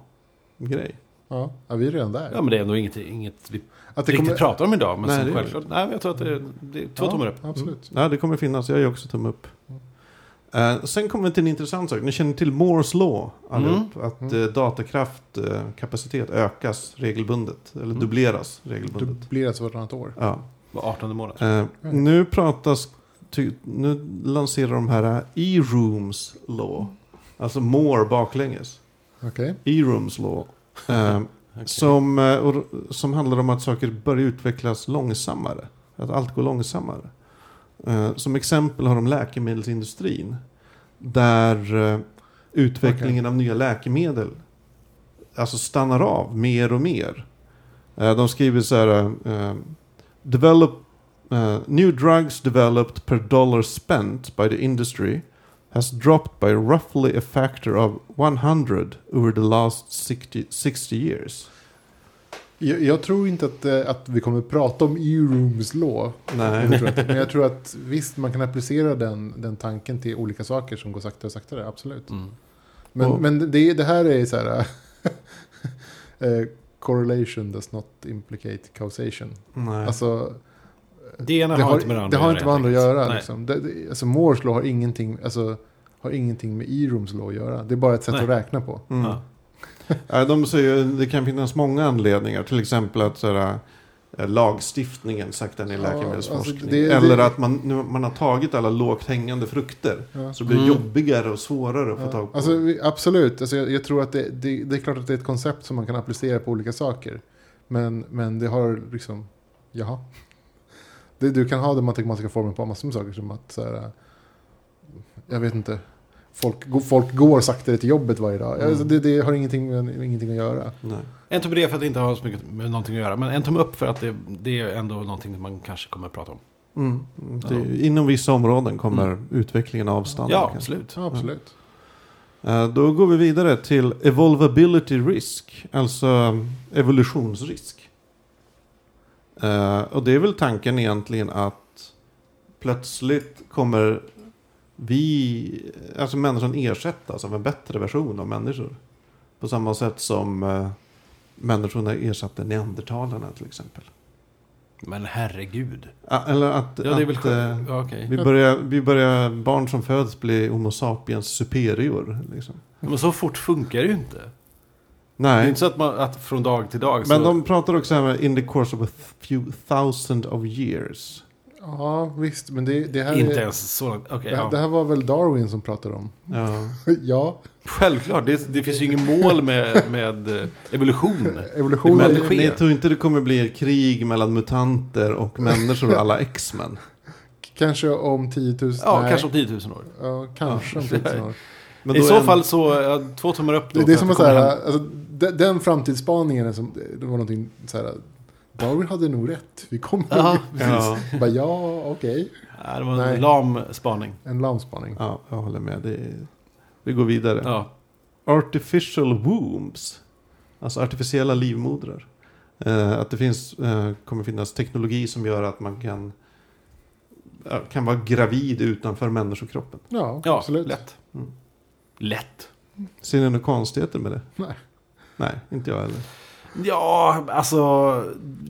grej. Ja, ja, vi är redan där. Ja, men det är ändå inget, inget vi att det riktigt kommer, pratar om idag. Men Nej, som det är- självklart, nej, jag tror att det är, det är två ja, tummar upp. Absolut. Ja, det kommer finnas. Jag gör också tumme upp. Eh, sen kommer vi till en intressant sak. Ni känner till Moores law allihop. Att Mm. eh, datakraft, kapacitet ökas regelbundet. Eller Mm. dubbleras Det regelbundet. alltså vartannat år. Ja. Var 18 månad. Eh, nu pratas, ty, nu lanserar de här E-rooms law. Alltså Moore baklänges. Okej. E-rooms law. Okej. som, och, som handlar om att saker börjar utvecklas långsammare. Att allt går långsammare. Eh, som exempel har de läkemedelsindustrin. Där eh, utvecklingen av nya läkemedel alltså stannar av mer och mer. Eh, de skriver så här. develop, new drugs developed per dollar spent by the industry has dropped by roughly a factor of 100 over the last 60, 60 years. Jag, jag tror inte att, eh, att vi kommer prata om E-rooms law. Nej. Jag tror att, men jag tror att visst, man kan applicera den, den tanken till olika saker som går saktare och saktare. Absolut. Mm. Men, Och- men det, det här är så här... eh, correlation does not implicate causation. Nej. Alltså, Det ena det har inte med det andra det har att inte med andra att göra. enkelt. Liksom. Det, det, alltså Moores law har ingenting, alltså, har ingenting med E-rooms law att göra. Det är bara ett sätt Nej. att räkna på. Mm. Ja. De säger det kan finnas många anledningar. Till exempel att sådär, eh, lagstiftningen saktar ner Ja, läkemedelsforskning. alltså, det- det- Eller att man, nu, man har tagit alla lågt hängande frukter. Ja. Så det blir Mm. jobbigare och svårare att få Ja, tag på. alltså, absolut, alltså, jag, jag tror att det, det, det är klart att det är ett koncept som man kan applicera på olika saker. Men, men det har liksom, jaha. Det, du kan ha den matematiska formeln på massor med saker som att, så här, jag vet inte, folk, folk går saktare till jobbet varje dag. Mm. Alltså, det, det har ingenting, ingenting att göra. Nej. En tumme ner för att det inte har så mycket med någonting att göra. Men en tumme upp för att det, det är ändå någonting man kanske kommer att prata om. Mm. Det, Inom vissa områden kommer Mm. utvecklingen avstanna. Ja, absolut. Ja, absolut. Eh, Då går vi vidare till evolvability risk, alltså um, evolutionsrisk. Eh, och det är väl tanken egentligen att plötsligt kommer vi, alltså människan ersättas av en bättre version av människor. På samma sätt som uh, människorna ersatte neandertalarna till exempel. Men herregud. Ah, eller att, Ja, det är väl att, eh, Ja, okej. vi, börjar, vi börjar, barn som föds blir Homo sapiens superior. Liksom. Men så fort funkar det ju inte. Det Nej. är inte så att, man, att från dag till dag så... Men de pratar också här med in the course of a few thousand of years. Ja, visst, men det, det här Inte är, ens så långt. Okej, det, här- ja. det här var väl Darwin som pratade om? Ja. ja, Självklart. Det, det finns ju ingen mål med, med eh, evolution. evolutionen Men-. Ni tror inte det kommer bli ett krig mellan mutanter och människor och alla X-Men? kanske om 10 000 Ja, nej. kanske om 10 000 år. Ja, kanske Ja. om 10 000 år. Men I så en- fall så, ja, två tummar upp då. Det, är som att så här, alltså, den, den framtidsspaningen är som, det var någonting så här, Darwin hade nog rätt. Vi kommer Ja, Ja, bara, ja, okej. Ja, det var Nej. en lam spaning. En lamspaning. ja, jag håller med. Det är... Vi går vidare. Ja. Artificial wombs. Alltså artificiella livmodrar. Eh, att det finns, eh, kommer finnas teknologi som gör att man kan, kan vara gravid utanför människokroppen. Ja, Ja, absolut. lätt. Mm. Lätt. Ser ni några konstigheter med det? Nej. Nej, inte jag heller. Ja, alltså...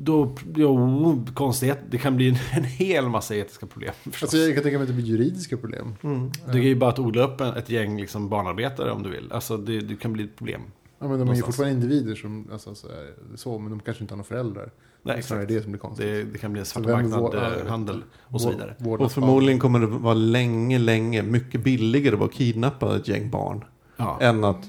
Då, jo, konstighet. Det kan bli en, en hel massa etiska problem. förstås. Alltså, jag kan tänka mig att det blir juridiska problem. Mm. Det är ju bara att odla upp en- ett gäng liksom barnarbetare om du vill. Alltså det, det kan bli ett problem. Ja, men de är ju Någonstans. fortfarande individer som, alltså, så, är, så, men de kanske inte har några föräldrar. Nej, Det är snarare exakt. det som blir konstigt. Det, det kan bli en svart Så vem marknad, vår- ja, jag eh, och så vidare. Och förmodligen kommer det vara länge, länge mycket billigare att vara kidnappad ett gäng barn. Ja. Än att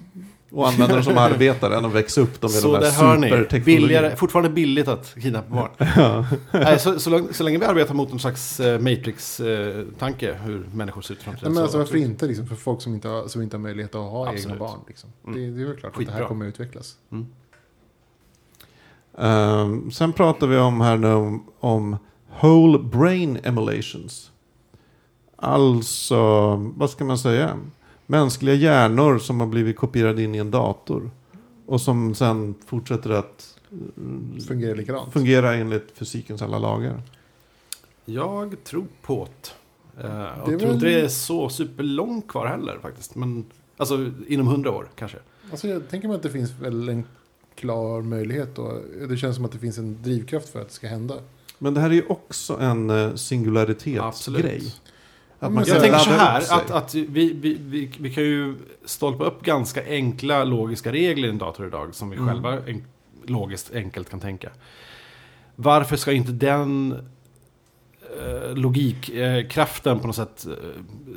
Och använda dem som arbetare än att växa upp dem med Så de här superteknologierna. Fortfarande billigt att kidnappa barn. Nej, så, så, lång- så länge vi arbetar mot någon slags eh, Matrix-tanke hur människor ser ut i Nej, framtiden. men så alltså varför inte liksom, för folk som inte har, som inte har möjlighet att ha Absolut. egna barn. Liksom. Mm. Det, det är väl klart att det Skitbra. här kommer att utvecklas. Ehm, sen pratar vi om här nu om, om whole brain emulations. Alltså, vad ska man säga? Mänskliga hjärnor som har blivit kopierade in i en dator. Och som sen fortsätter att mm, Fungerar likadant. fungera enligt fysikens alla lagar. Jag tror på det. Är jag tror väl- inte det är så superlångt kvar heller faktiskt. Men alltså inom hundra år kanske. Alltså, jag tänker mig att det finns väl en klar möjlighet. Och det känns som att det finns en drivkraft för att det ska hända. Men det här är ju också en eh, singularitetsgrej. Att men man Jag tänker så här, att, att vi, vi, vi, vi kan ju stolpa upp ganska enkla logiska regler i en dator idag som vi Mm. själva en, logiskt enkelt kan tänka. Varför ska inte den eh, logikkraften på något sätt eh,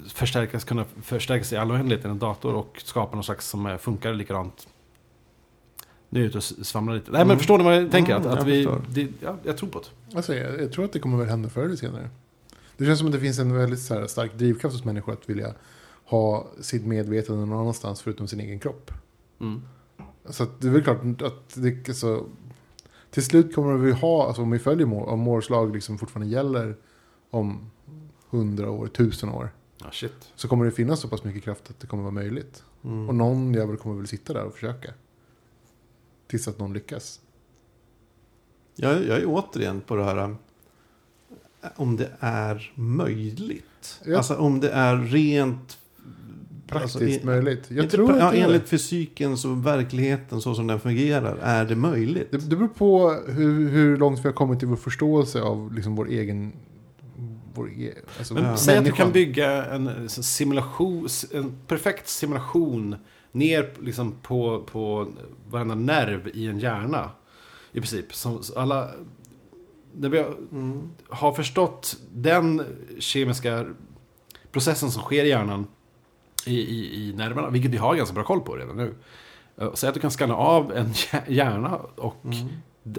förstärkas, kunna förstärkas i all oändlighet i en dator och skapa någon slags som eh, funkar likadant? Nu är jag ute och svamlar lite. Nej men Mm. förstår ni vad jag tänker? Mm, att, att jag vi, det, ja, jag tror på det. Alltså, jag, jag tror att det kommer väl hända förr eller senare. Det känns som att det finns en väldigt här, stark drivkraft hos människor att vilja ha sitt medvetande någon annanstans förutom sin egen kropp. Mm. Så det är väl klart att det, alltså, till slut kommer vi ha, alltså om vi följer Moore, om Moores lag liksom fortfarande gäller om hundra år, tusen år. Shit. Så kommer det finnas så pass mycket kraft att det kommer vara möjligt. Mm. Och någon jävel kommer väl sitta där och försöka. Tills att någon lyckas. Jag, jag är återigen på det här om det är möjligt. Ja. Alltså om det är rent Praktiskt alltså, i- möjligt. Jag tror pra- att ja, enligt det. fysiken och verkligheten så som den fungerar är det möjligt. Det, det beror på hur, hur långt vi har kommit i vår förståelse av liksom vår egen... Vår e, alltså Men Ja. säg att du kan bygga en simulation, en perfekt simulation ner liksom på, på varenda nerv i en hjärna. I princip. Som alla, när vi har- Mm. har förstått den kemiska processen som sker i hjärnan i, i, i nerverna, vilket vi har ganska bra koll på redan nu. Eh, Säg att du kan skanna av en hjär- hjärna och Mm.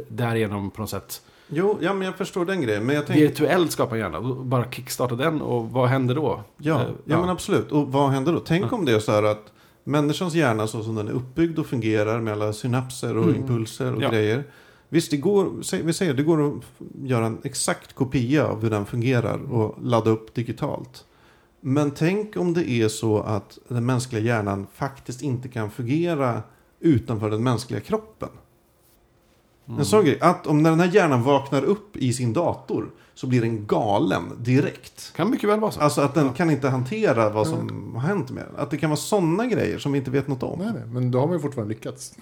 därigenom på något sätt Jo, ja, men jag förstår den grejen. Men jag tänker, virtuellt skapa en hjärna. Bara kickstarta den och vad händer då? ja, Eh, ja, men absolut. Och vad händer då? Tänk om det är så här att människans hjärna så som den är uppbyggd och fungerar med alla synapser och Mm. impulser och Ja. grejer. Visst, det går, vi säger det går att göra en exakt kopia av hur den fungerar och ladda upp digitalt. Men tänk om det är så att den mänskliga hjärnan faktiskt inte kan fungera utanför den mänskliga kroppen. Mm. En sån grej, att om när den här hjärnan vaknar upp i sin dator så blir den galen direkt. Kan mycket väl vara så. Alltså att den kan inte hantera vad som har hänt med den. Att det kan vara sådana grejer som vi inte vet något om. Nej, nej, men då har man ju fortfarande lyckats.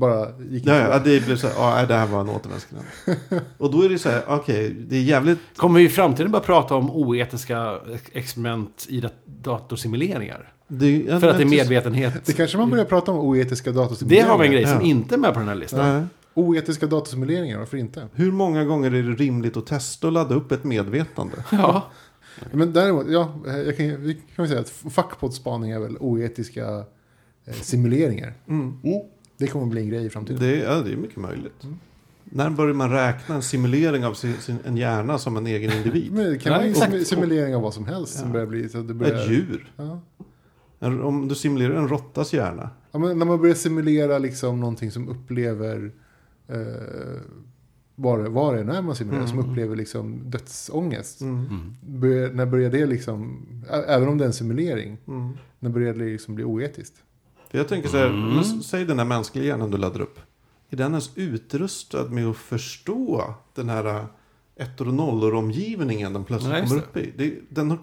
Bara gick Ja, ja, det blir så här, ja, det här var en återvändsgränd. Och då är det så här, okej, det är jävligt... Kommer vi i framtiden bara prata om oetiska experiment i dat- datorsimuleringar? Det, ja, För att det är medvetenhet. Det kanske man börjar prata om oetiska Det datorsimuleringar. har vi en grej som Ja. inte är med på den här listan. Nej. Oetiska datorsimuleringar, varför inte? Hur många gånger är det rimligt att testa och ladda upp ett medvetande? Ja. Men däremot, ja, jag kan, vi kan säga att fackpoddspaning är väl oetiska eh, simuleringar. Mm. Det kommer bli en grej i framtiden. Det, ja, det är mycket möjligt. Mm. När börjar man räkna en simulering av sin, sin, en hjärna som en egen individ? Men det kan Ja, vara en simulering av vad som helst som Ja. börjar bli... Så det börjar, Ett djur? Ja. En, om du simulerar en råttas hjärna? Ja, men när man börjar simulera liksom någonting som upplever... Eh, vad, det, vad det är när man simulerar, som Mm. upplever liksom dödsångest. Mm. Mm. Börjar, när börjar det liksom, även om det är en simulering, Mm. när börjar det liksom bli oetiskt? För jag tänker så här, Mm. men säg den här mänskliga hjärnan du laddar upp. Är den ens utrustad med att förstå den här äh, ettor och nollor omgivningen den plötsligt Nej, kommer upp i? Det, den har,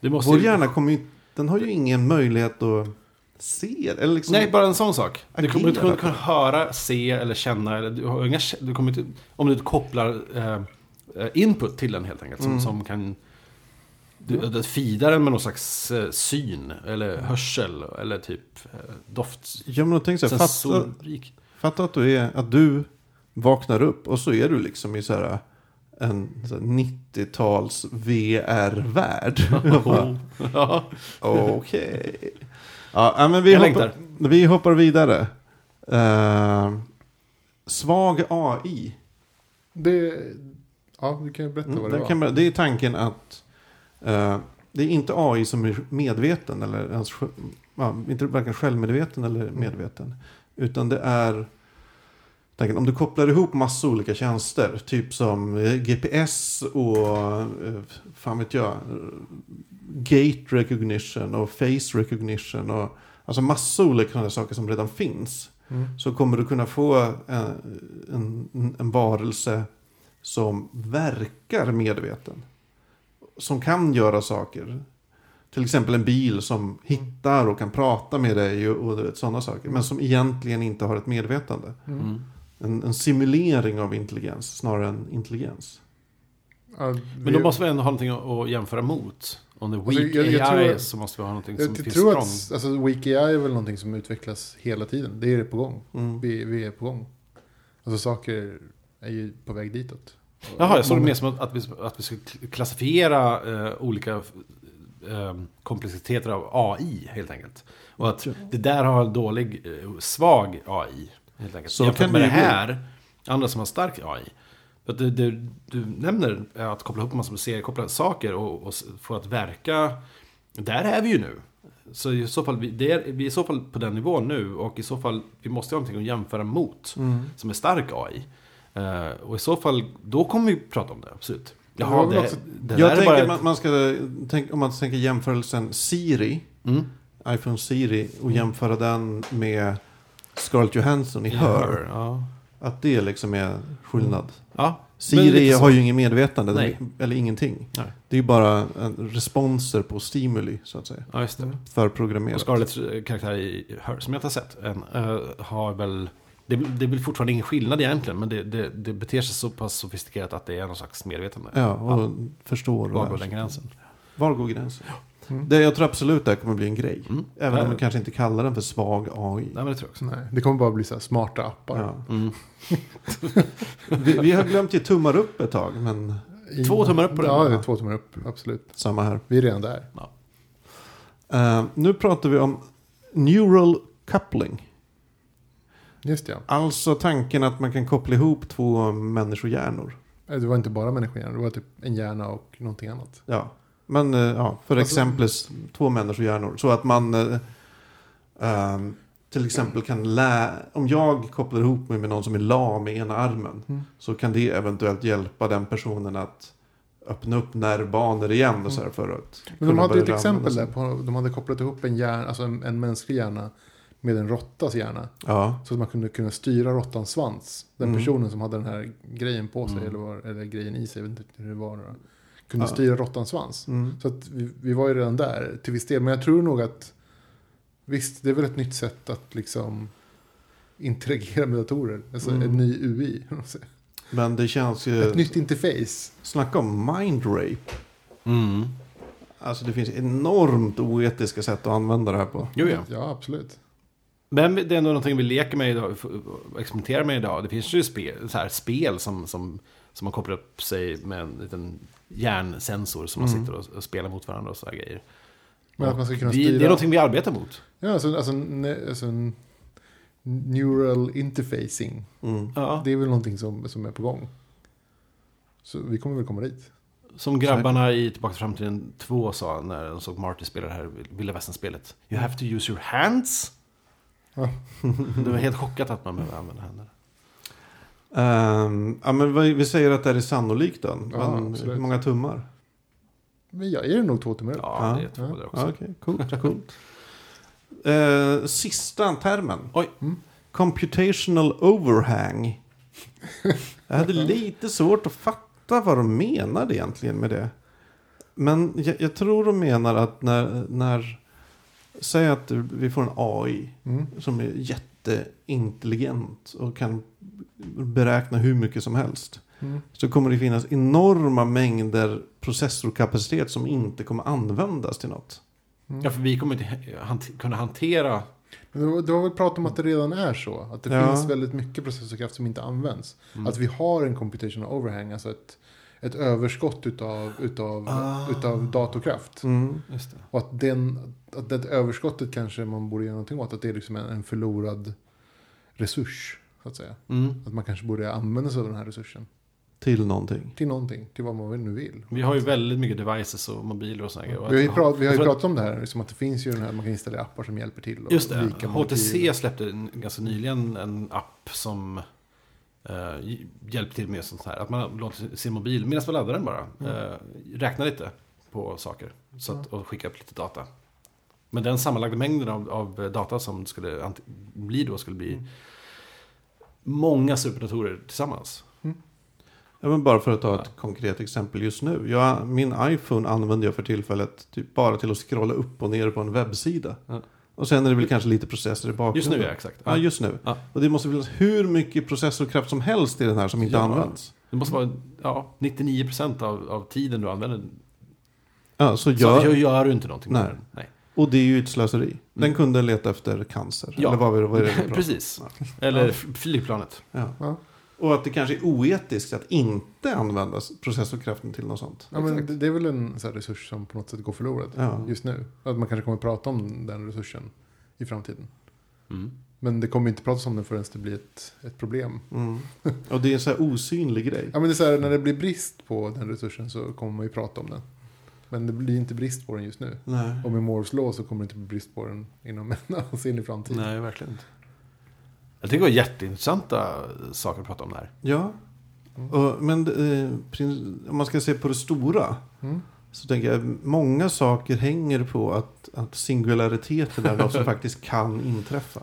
Det måste vår ju- hjärna kommer ju, den har ju ingen möjlighet att se. Eller liksom, Nej, bara en sån sak. Du kommer inte Agera kunna på. höra, se eller känna. Eller du har inga, du kommer inte, om du kopplar eh, input till den helt enkelt. Som, Mm. som kan... Du, du feedar den med någon slags eh, syn eller hörsel eller typ eh, doft. Ja, men tänk så här, fatta, Sensorik. fatta att du, är, att du vaknar upp och så är du liksom i så här en så här 90-tals VR-värld. Jag bara, ja. Okej. Ja, men vi, Jag hoppar, vi hoppar vidare. Eh, svag AI. Det, ja, du kan ju berätta Mm, vad det den var. kan, bara- det är tanken att det är inte AI som är medveten eller ens, ja, inte varken självmedveten eller Mm. medveten. Utan det är om du kopplar ihop massa olika tjänster, typ som eh, GPS och eh, fan vet jag, eh, gate recognition och face recognition och alltså massa olika sådana saker som redan finns. Mm. Så kommer du kunna få en, en, en varelse som verkar medveten. Som kan göra saker. Till exempel en bil som hittar och kan prata med dig och, och vet, sådana saker. Men som egentligen inte har ett medvetande. Mm. Mm. En, en simulering av intelligens snarare än intelligens. Ja, Men då måste vi ändå ha någonting att- jämföra mot. Om det är Alltså, weak jag- jag AI tror- så måste vi ha någonting som jag finns tror strong. att alltså, Weak AI är väl någonting som utvecklas hela tiden. Det är på gång. Mm. Vi, vi är på gång. Alltså saker är ju på väg ditåt. Jaha, jag såg det mer som att, vi, att vi ska klassifiera eh, olika eh, komplexiteter av AI helt enkelt. Och att det där har en dålig, eh, svag AI helt enkelt. Så Jämfört med det här, andra som har stark AI. Att det, det, du nämner att koppla ihop en massa seriekopplade saker och, och få att verka. Där är vi ju nu. Så i så fall, vi, är, vi är i så fall på den nivån nu och i så fall, vi måste ha någonting att jämföra mot Mm. som är stark AI. Eh, och i så fall, då kommer vi prata om det, absolut. Jaha, väl det, också- det Jag tänker bara... att man, man ska, tänk, om man tänker jämförelsen Siri, Mm. iPhone Siri, och jämföra den med Scarlett Johansson i Her. Ja. Att det liksom är skillnad. ja. Men Siri har ju inget medvetande, Nej. eller ingenting. Nej. Det är ju bara en responser på stimuli, så att säga. Ja, just det. För Och. Scarletts eh, karaktär i Her, som jag inte har sett än, eh, har väl... Det, det väl fortfarande ingen skillnad egentligen, men det, det, det beter sig så pass sofistikerat att det är någon slags medvetande. Ja, och förstår. Var går den gränsen? Var går gränsen? Mm. Det, jag tror absolut det här kommer bli en grej. Mm. Även om Ja. man kanske inte kallar den för svag AI. Nej, men det tror jag också. Nej, det kommer bara bli så här smarta appar. Ja. Mm. Vi, vi har glömt ge tummar upp ett tag, men I- Två tummar upp på den. Ja, det är två tummar upp. Absolut. samma här. Vi är redan där. Eh, nu pratar vi om neural coupling. Just ja. Alltså tanken att man kan koppla ihop två människohjärnor. Eh, Det var inte bara människohjärna, det var typ en hjärna och någonting annat. Ja, men eh, ja, för Alltså- exempel två människohjärnor. Så att man ehm, till exempel kan lä... Om jag kopplar ihop mig med någon som är lam med ena armen. Mm. Så kan det eventuellt hjälpa den personen att öppna upp nervbanor igen och så här för att Men de hade ju ett exempel där. På, de hade kopplat ihop en, hjärna, alltså en, en mänsklig hjärna med en råttas hjärna. Ja, Så att man kunde kunna styra råttans svans. Den Mm. personen som hade den här grejen på sig, Mm. eller, var, eller grejen i sig, jag vet inte hur det var. Då. Kunde Ja. styra råttans svans. mm. Så att vi, vi var ju redan där till viss del. Men jag tror nog att visst, det är väl ett nytt sätt att liksom interagera med datorer. Alltså Mm. en ny UI. men det känns ju... Ett nytt interface. Snacka om mind rape. Mm. Alltså det finns enormt oetiska sätt att använda det här på. Jo, ja. Ja, absolut. Men det är ändå någonting vi leker med idag, experimenterar med idag. Det finns ju spel, så här, spel som, som, som man kopplar upp sig med en liten hjärnsensor som man Mm. sitter och, och spelar mot varandra och så här grejer. Men att man ska kunna vi, styra. Det är någonting vi arbetar mot. Ja, alltså, alltså, ne, alltså neural interfacing. Mm. Ja. Det är väl någonting som, som är på gång. Så vi kommer väl komma dit. Som grabbarna i Tillbaka till framtiden 2 sa när de såg Marty spela det här Vilda Västern-spelet. You have to use your hands. Det var helt chockat att man behöver använda händerna. Ehm, ja, men vi säger att det är sannolikt då. Ja, men hur många tummar? Men jag är det nog två tummar upp. Ja, Ja, det tror jag ja. också. Ja, Okej, coolt. coolt. Eh, sista termen. Oj. Mm. Computational overhang. Jag hade lite svårt att fatta vad de menade egentligen med det. Men jag, jag tror de menar att när, när säg att vi får en AI Mm. som är jätteintelligent och kan beräkna hur mycket som helst. Mm. Så kommer det finnas enorma mängder processorkapacitet som inte kommer användas till något. Ja, för vi kommer inte hant- kunna hantera... Men det var, det var väl prat om att det redan är så. Att det Ja. finns väldigt mycket processorkraft som inte används. Mm. Att vi har en computational overhang, alltså ett, ett överskott utav, utav, Ah. utav datorkraft. Mm. Just det. Och att, den, att det överskottet kanske man borde göra någonting åt. Att det är liksom en, en förlorad resurs. Så att säga. Mm. Att man kanske borde använda sig av den här resursen. Till någonting. Till någonting. Till vad man nu vill. Vi har ju väldigt mycket devices och mobiler och sådana grejer. Vi har ju, prat, vi har ju pratat om det här. Liksom att det finns ju den här. Man kan installera appar som hjälper till. Och Just det. HTC motiv. släppte ganska nyligen en app som eh, hjälper till med sånt här. Att man låter sin mobil, medan man laddar den bara, eh, räkna lite på saker. Så att, och skicka upp lite data. Men den sammanlagda mängden av, av data som skulle bli då skulle bli många superdatorer tillsammans. Ja, men bara för att ta ett konkret exempel just nu. Jag, min iPhone använder jag för tillfället typ bara till att scrolla upp och ner på en webbsida. Ja. Och sen är det väl kanske lite processer i bakgrunden. Just nu, ja, exakt. Ja, just nu. Ja. Och det måste finnas hur mycket processorkraft som helst i den här som inte Ja. används. Det måste vara ja, 99% av, av tiden du använder den. Ja, så Så jag, gör, gör du inte någonting Nej. med den. Nej. och det är ju ett slöseri. Den kunde leta efter cancer. Ja. Eller vad, var det- vad är det? Precis. Eller flygplanet. Ja. Och att det kanske är oetiskt att inte använda processorkraften till något sånt. Ja, men Exakt. det, det är väl en så här resurs som på något sätt går förlorad Ja. just nu. Att man kanske kommer att prata om den resursen i framtiden. Mm. Men det kommer inte pratas om den förrän det blir ett, ett problem. Mm. Och det är en så här osynlig grej. Ja, men det är så här, när det blir brist på den resursen så kommer man ju prata om den. Men det blir inte brist på den just nu. Nej. Och med Moores law så kommer det inte bli brist på den inom en ansenlig framtid. Nej, verkligen inte. Jag tycker det var jätteintressanta saker att prata om där. Ja. Och, men eh, om man ska se på det stora. Mm. Så tänker jag många saker hänger på att, att singulariteten är något som faktiskt kan inträffa.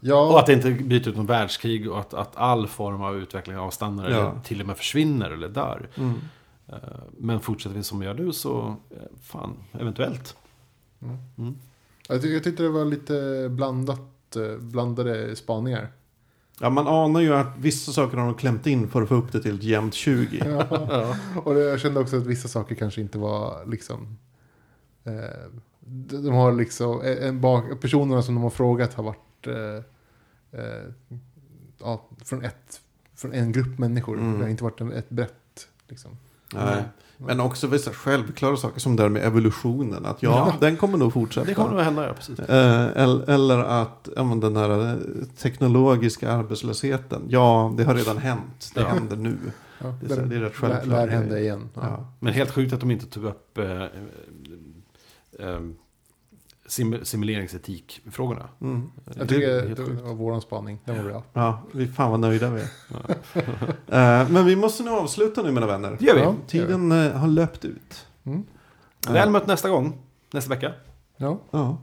Ja, Och att det inte bryter ut någon världskrig och att, att all form av utveckling avstannar Ja. eller till och med försvinner eller dör. Mm. Eh, Men fortsätter vi som vi gör nu så, eh, fan, eventuellt. Mm. Mm. jag, ty- jag tyckte det var lite blandat, eh, blandade spaningar. Ja, man anar ju att vissa saker har de klämt in för att få upp det till ett jämnt 20. Ja. Och det, jag kände också att vissa saker kanske inte var liksom... Eh, de, har liksom... En bak, personerna som de har frågat har varit... Eh, eh, ja, från, ett, från en grupp människor. Mm. Det har inte varit ett brett... Liksom. Nej. Men också vissa självklara saker som det där med evolutionen. Att ja, Ja. den kommer nog fortsätta. Det kommer nog hända, ja, precis. Eh, el- Eller att ja, men den här eh, teknologiska arbetslösheten. Ja, det har redan hänt. Det Ja. händer nu. Ja, Det är, det är rätt självklart. lär hända igen. Ja. Ja. Men helt sjukt att de inte tog upp eh, eh, eh, sim simuleringsetikfrågorna. Mm. Jag Det tycker är helt det sjukt. var våran spaning. Den var bra. ja, vi fan vad nöjda vi är. Eh, Men vi måste nu avsluta nu mina vänner. Det gör vi. Ja. Tiden eh, har löpt ut. Mm. Väl mött nästa gång, nästa vecka. Ja, Ja.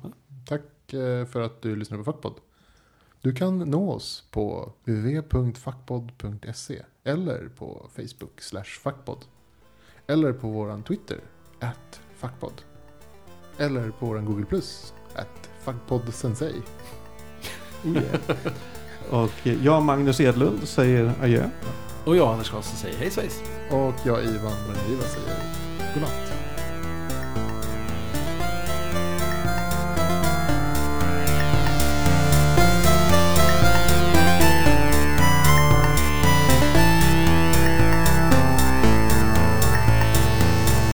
tack eh, för att du lyssnar på Fackpodd. Du kan nå oss på www.fackpodd.se eller på Facebook slash fackpodd. Eller på våran Twitter, at fackpodd. Eller på våran Google Plus, at fackpoddsensei. Oh yeah. Och jag, Magnus Edlund, säger adjö. Och jag, Anders Karlsson, säger hej svejs. Och jag, Ivan Brendiva, säger godnatt.